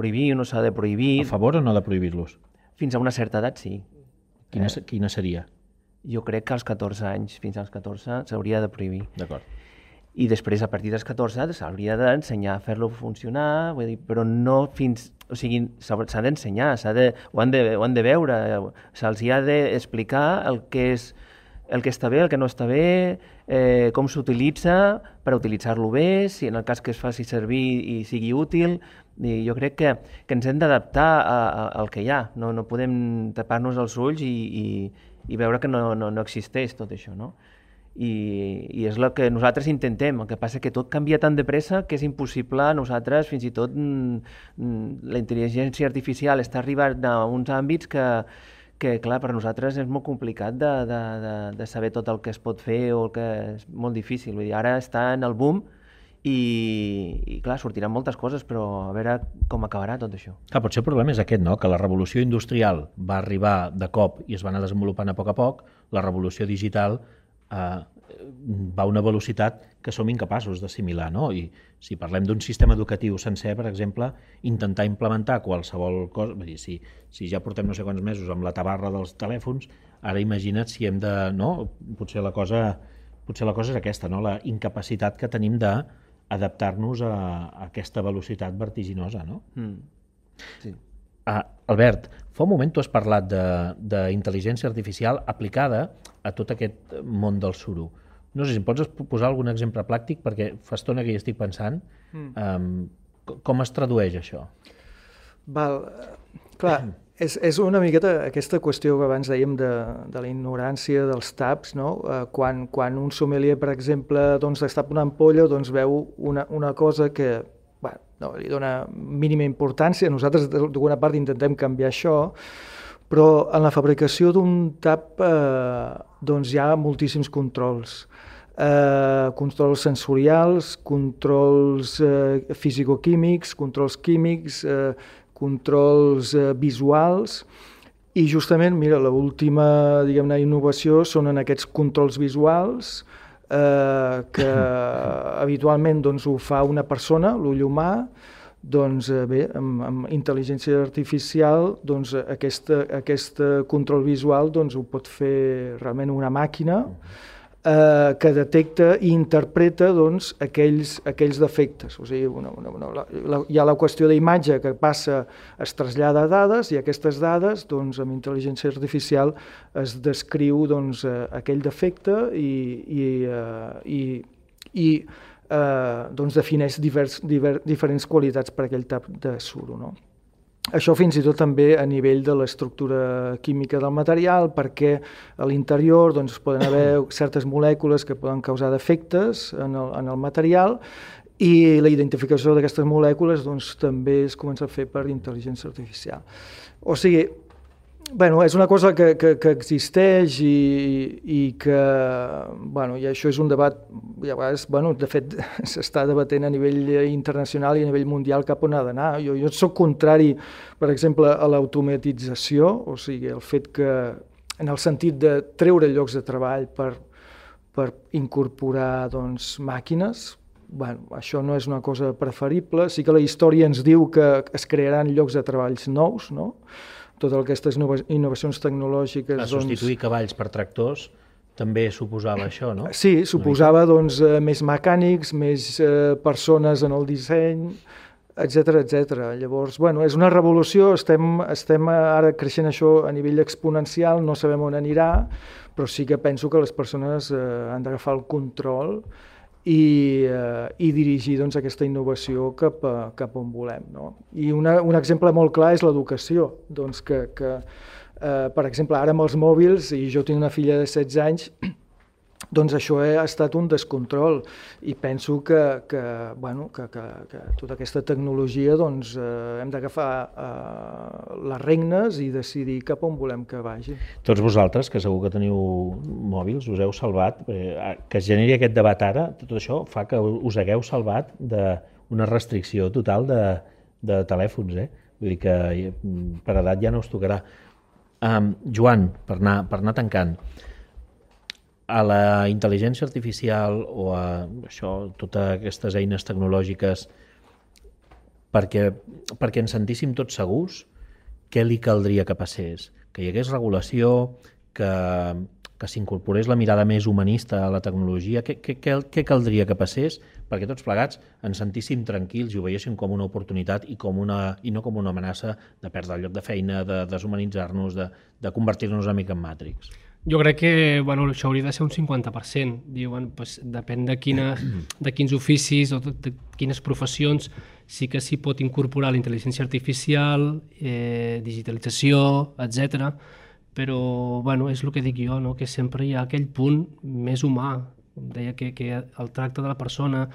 prohibir o no s'ha de prohibir. A favor o no de prohibir-los? Fins a una certa edat, sí. Quina, eh? quina seria? Jo crec que als 14 anys, fins als 14, s'hauria de prohibir. D'acord i després a partir dels 14 s'hauria d'ensenyar a fer-lo funcionar, vull dir, però no fins... O sigui, s'ha d'ensenyar, de, ho, han de, ho han de veure, se'ls ha d'explicar el que és el que està bé, el que no està bé, eh, com s'utilitza per utilitzar-lo bé, si en el cas que es faci servir i sigui útil, i jo crec que, que ens hem d'adaptar al que hi ha, no, no podem tapar-nos els ulls i, i, i veure que no, no, no existeix tot això, no? I, i és el que nosaltres intentem. El que passa que tot canvia tan de pressa que és impossible a nosaltres, fins i tot mm, mm, la intel·ligència artificial està arribant a uns àmbits que, que clar, per nosaltres és molt complicat de, de, de, de saber tot el que es pot fer o el que és molt difícil. Vull dir, ara està en el boom i, i clar, sortiran moltes coses, però a veure com acabarà tot això. Clar, potser el problema és aquest, no? que la revolució industrial va arribar de cop i es va anar desenvolupant a poc a poc, la revolució digital eh, va a una velocitat que som incapaços d'assimilar. No? I si parlem d'un sistema educatiu sencer, per exemple, intentar implementar qualsevol cosa... Dir, si, si ja portem no sé quants mesos amb la tabarra dels telèfons, ara imagina't si hem de... No? Potser la cosa, potser la cosa és aquesta, no? la incapacitat que tenim de adaptar-nos a, a aquesta velocitat vertiginosa. No? Mm. Sí. Uh, Albert, fa un moment tu has parlat d'intel·ligència artificial aplicada a tot aquest món del suro. No sé si em pots posar algun exemple pràctic, perquè fa estona que hi estic pensant. Mm. Um, com es tradueix això? Val. Clar, <clears throat> és, és una miqueta aquesta qüestió que abans dèiem de, de la ignorància dels taps, no? Uh, quan, quan un sommelier, per exemple, doncs, destapa una ampolla, doncs veu una, una cosa que no li dona mínima importància. Nosaltres, d'alguna part, intentem canviar això, però en la fabricació d'un tap eh, doncs hi ha moltíssims controls. Eh, controls sensorials, controls eh, fisicoquímics, controls químics, eh, controls eh, visuals, i justament, mira, l'última, diguem-ne, innovació són en aquests controls visuals, que <laughs> habitualment doncs, ho fa una persona, l'ull humà, doncs eh, bé, amb, amb intel·ligència artificial doncs, aquest, aquest control visual doncs, ho pot fer realment una màquina, uh -huh eh, que detecta i interpreta doncs, aquells, aquells defectes. O sigui, una, una, una, la, la, hi ha la qüestió d'imatge que passa, es trasllada a dades i aquestes dades, doncs, amb intel·ligència artificial, es descriu doncs, eh, aquell defecte i, i, eh, i, i eh, doncs defineix divers, diver, diferents qualitats per aquell tap de suro. No? Això fins i tot també a nivell de l'estructura química del material, perquè a l'interior doncs, poden haver <clears throat> certes molècules que poden causar defectes en el, en el material i la identificació d'aquestes molècules doncs, també es comença a fer per intel·ligència artificial. O sigui, bueno, és una cosa que, que, que existeix i, i que, bueno, i això és un debat, i a vegades, bueno, de fet, <laughs> s'està debatent a nivell internacional i a nivell mundial cap on ha d'anar. Jo, jo soc contrari, per exemple, a l'automatització, o sigui, el fet que, en el sentit de treure llocs de treball per, per incorporar doncs, màquines, bueno, això no és una cosa preferible. Sí que la història ens diu que es crearan llocs de treballs nous, no?, totes aquestes innovacions tecnològiques... A substituir doncs... cavalls per tractors també suposava això, no? Sí, suposava doncs, eh, més mecànics, més eh, persones en el disseny, etc etc. Llavors, bueno, és una revolució, estem, estem ara creixent això a nivell exponencial, no sabem on anirà, però sí que penso que les persones eh, han d'agafar el control i, eh, i dirigir doncs, aquesta innovació cap, a, cap on volem. No? I una, un exemple molt clar és l'educació, doncs, que, que eh, per exemple, ara amb els mòbils, i jo tinc una filla de 16 anys, doncs això ha estat un descontrol i penso que, que, bueno, que, que, que tota aquesta tecnologia doncs, eh, hem d'agafar eh, les regnes i decidir cap on volem que vagi. Tots vosaltres, que segur que teniu mòbils, us heu salvat, eh, que es generi aquest debat ara, tot això fa que us hagueu salvat d'una restricció total de, de telèfons, eh? Vull dir que mm, per edat ja no us tocarà. Um, Joan, per anar, per anar tancant, a la intel·ligència artificial o a això, totes aquestes eines tecnològiques perquè, perquè ens sentíssim tots segurs, què li caldria que passés? Que hi hagués regulació, que, que s'incorporés la mirada més humanista a la tecnologia, què, què, què, què caldria que passés perquè tots plegats ens sentíssim tranquils i ho veiéssim com una oportunitat i, com una, i no com una amenaça de perdre el lloc de feina, de deshumanitzar-nos, de, de convertir-nos una mica en Matrix? Jo crec que bueno, això hauria de ser un 50%. Diuen, pues, depèn de, quines, <clears throat> de quins oficis o de, de quines professions sí que s'hi pot incorporar la intel·ligència artificial, eh, digitalització, etc. Però bueno, és el que dic jo, no? que sempre hi ha aquell punt més humà. Deia que, que el tracte de la persona,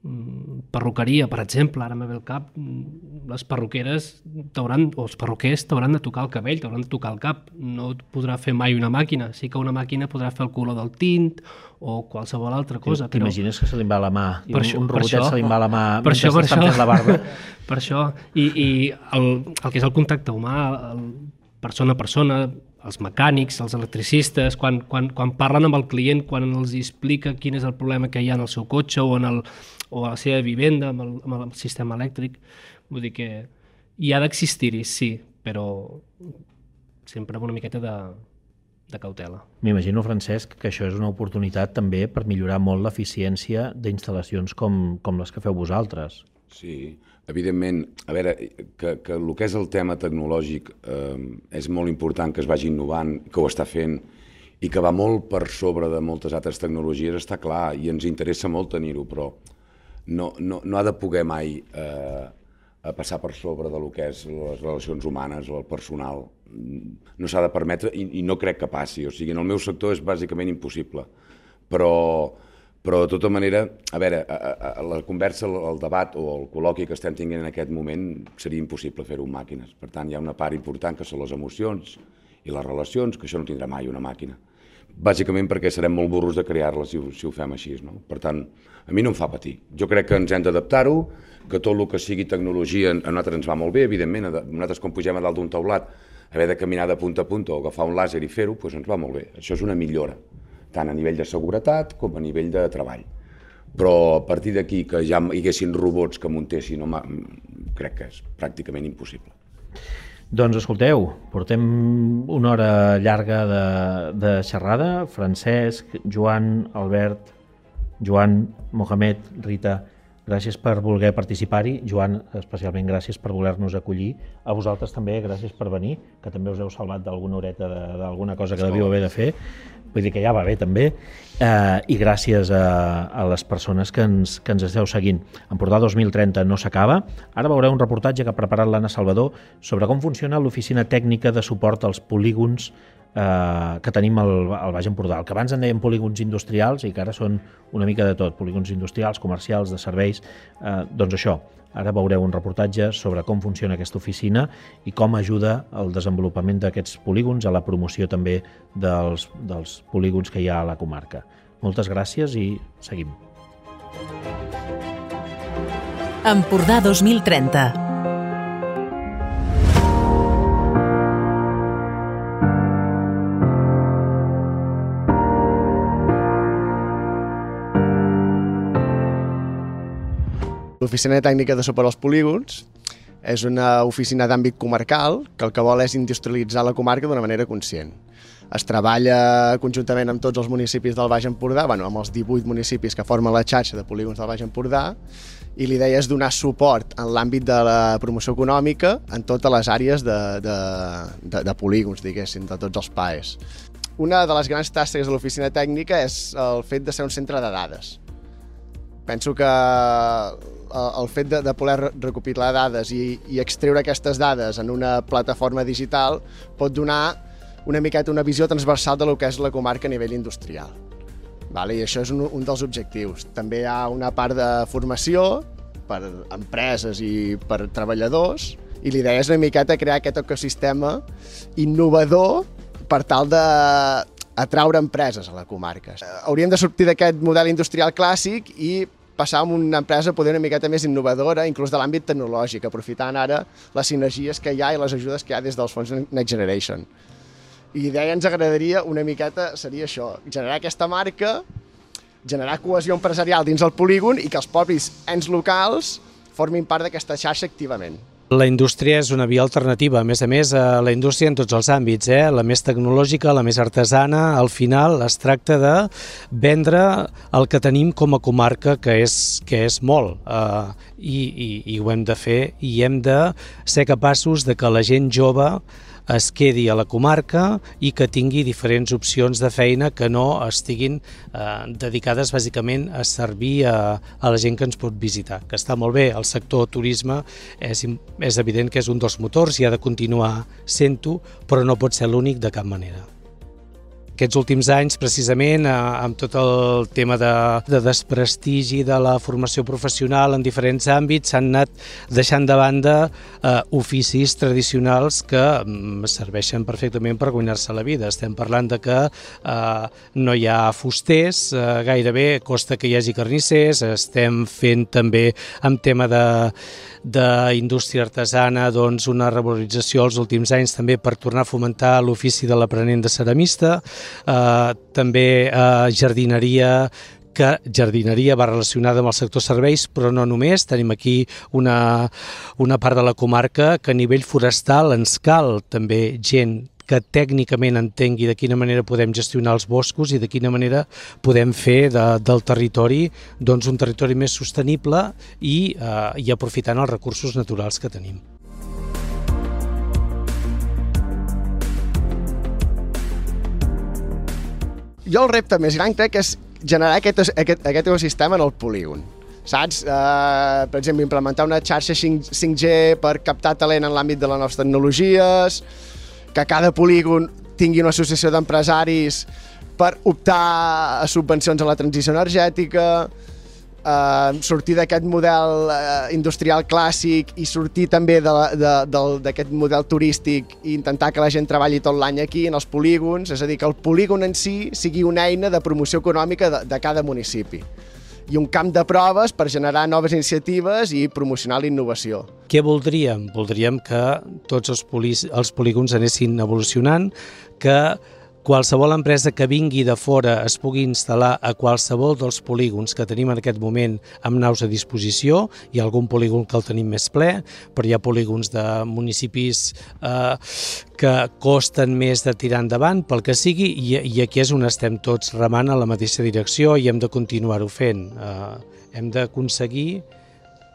perruqueria, per exemple, ara me ve el cap, mm, les perruqueres t'hauran, o els perruquers t'hauran de tocar el cabell, t'hauran de tocar el cap, no podrà fer mai una màquina, sí que una màquina podrà fer el color del tint o qualsevol altra cosa. T'imagines però... que se li va la mà, i per un, això, un robotet això, se li va la mà per això, per això, la barba. <laughs> per això, i, i el, el que és el contacte humà, el persona a persona, els mecànics, els electricistes, quan, quan, quan parlen amb el client, quan els explica quin és el problema que hi ha en el seu cotxe o, en el, o a la seva vivenda amb el, amb el sistema elèctric, vull dir que hi ha d'existir-hi, sí, però sempre amb una miqueta de, de cautela. M'imagino, Francesc, que això és una oportunitat també per millorar molt l'eficiència d'instal·lacions com, com les que feu vosaltres. Sí, evidentment, a veure, que, que el que és el tema tecnològic eh, és molt important que es vagi innovant, que ho està fent, i que va molt per sobre de moltes altres tecnologies, està clar, i ens interessa molt tenir-ho, però no, no, no ha de poder mai eh, a passar per sobre de lo que és les relacions humanes o el personal. No s'ha de permetre, i, i no crec que passi, o sigui, en el meu sector és bàsicament impossible, però però de tota manera, a veure, a, a, la conversa, el debat o el col·loqui que estem tinguent en aquest moment seria impossible fer-ho amb màquines. Per tant, hi ha una part important que són les emocions i les relacions, que això no tindrà mai una màquina. Bàsicament perquè serem molt burros de crear-les si, si ho fem així. No? Per tant, a mi no em fa patir. Jo crec que ens hem d'adaptar-ho, que tot el que sigui tecnologia a nosaltres ens va molt bé, evidentment, a nosaltres quan pugem a dalt d'un taulat, haver de caminar de punta a punta o agafar un làser i fer-ho, doncs ens va molt bé. Això és una millora tant a nivell de seguretat com a nivell de treball. Però a partir d'aquí que ja hi haguessin robots que muntessin, home, crec que és pràcticament impossible. Doncs escolteu, portem una hora llarga de, de xerrada. Francesc, Joan, Albert, Joan, Mohamed, Rita, gràcies per voler participar-hi. Joan, especialment gràcies per voler-nos acollir. A vosaltres també, gràcies per venir, que també us heu salvat d'alguna horeta d'alguna cosa que devíeu haver de fer vull dir que ja va bé també, eh, i gràcies a, a les persones que ens, que ens esteu seguint. Empordà 2030 no s'acaba, ara veureu un reportatge que ha preparat l'Anna Salvador sobre com funciona l'oficina tècnica de suport als polígons eh, que tenim al, al Baix Empordà, el que abans en dèiem polígons industrials i que ara són una mica de tot, polígons industrials, comercials, de serveis, eh, doncs això, Ara veureu un reportatge sobre com funciona aquesta oficina i com ajuda al desenvolupament d'aquests polígons, a la promoció també dels, dels polígons que hi ha a la comarca. Moltes gràcies i seguim. Empordà 2030 L'Oficina Tècnica de Suport als Polígons és una oficina d'àmbit comarcal que el que vol és industrialitzar la comarca d'una manera conscient. Es treballa conjuntament amb tots els municipis del Baix Empordà, bueno, amb els 18 municipis que formen la xarxa de polígons del Baix Empordà, i l'idea és donar suport en l'àmbit de la promoció econòmica en totes les àrees de, de, de, de polígons, diguéssim, de tots els PAEs. Una de les grans tasques de l'oficina tècnica és el fet de ser un centre de dades. Penso que el fet de, de poder recopilar dades i, i extreure aquestes dades en una plataforma digital pot donar una miqueta una visió transversal de lo que és la comarca a nivell industrial. Vale? I això és un, un dels objectius. També hi ha una part de formació per empreses i per treballadors i l'idea és una miqueta crear aquest ecosistema innovador per tal de atraure empreses a la comarca. Hauríem de sortir d'aquest model industrial clàssic i passar a una empresa poder una miqueta més innovadora, inclús de l'àmbit tecnològic, aprofitant ara les sinergies que hi ha i les ajudes que hi ha des dels fons Next Generation. I d'ahir ens agradaria una miqueta, seria això, generar aquesta marca, generar cohesió empresarial dins el polígon i que els propis ens locals formin part d'aquesta xarxa activament. La indústria és una via alternativa, a més a més, a la indústria en tots els àmbits, eh? la més tecnològica, la més artesana, al final es tracta de vendre el que tenim com a comarca, que és, que és molt, eh, i, i, i ho hem de fer, i hem de ser capaços de que la gent jove es quedi a la comarca i que tingui diferents opcions de feina que no estiguin eh, dedicades bàsicament a servir a, a la gent que ens pot visitar, que està molt bé, el sector turisme és, és evident que és un dels motors i ha de continuar sent-ho, però no pot ser l'únic de cap manera aquests últims anys, precisament, eh, amb tot el tema de, de desprestigi de la formació professional en diferents àmbits, s'han anat deixant de banda eh, oficis tradicionals que mm, serveixen perfectament per guanyar-se la vida. Estem parlant de que eh, no hi ha fusters, eh, gairebé costa que hi hagi carnissers, estem fent també amb tema de d'indústria artesana doncs, una revalorització els últims anys també per tornar a fomentar l'ofici de l'aprenent de ceramista, eh, també eh, jardineria, que jardineria va relacionada amb el sector serveis, però no només. Tenim aquí una, una part de la comarca que a nivell forestal ens cal també gent que tècnicament entengui de quina manera podem gestionar els boscos i de quina manera podem fer de, del territori doncs, un territori més sostenible i, eh, i aprofitant els recursos naturals que tenim. Jo el repte més gran crec que és generar aquest, aquest, aquest ecosistema en el polígon saps? Uh, per exemple, implementar una xarxa 5, 5G per captar talent en l'àmbit de les noves tecnologies, que cada polígon tingui una associació d'empresaris per optar a subvencions a la transició energètica, eh, sortir d'aquest model eh, industrial clàssic i sortir també d'aquest model turístic i intentar que la gent treballi tot l'any aquí en els polígons, és a dir, que el polígon en si sigui una eina de promoció econòmica de, de cada municipi i un camp de proves per generar noves iniciatives i promocionar la innovació. Què voldríem? Voldríem que tots els, els polígons anessin evolucionant, que qualsevol empresa que vingui de fora es pugui instal·lar a qualsevol dels polígons que tenim en aquest moment amb naus a disposició. Hi ha algun polígon que el tenim més ple, però hi ha polígons de municipis eh, que costen més de tirar endavant pel que sigui i, i aquí és on estem tots remant a la mateixa direcció i hem de continuar-ho fent. Eh, hem d'aconseguir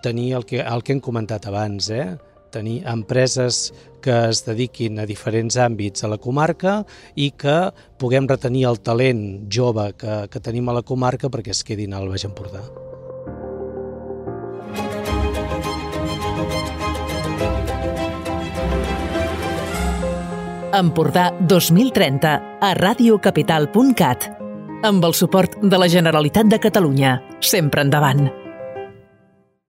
tenir el que, el que hem comentat abans, eh? Tenir empreses que es dediquin a diferents àmbits a la comarca i que puguem retenir el talent jove que, que tenim a la comarca perquè es quedin al Baix Empordà. Empordà 2030 a radiocapital.cat amb el suport de la Generalitat de Catalunya. Sempre endavant.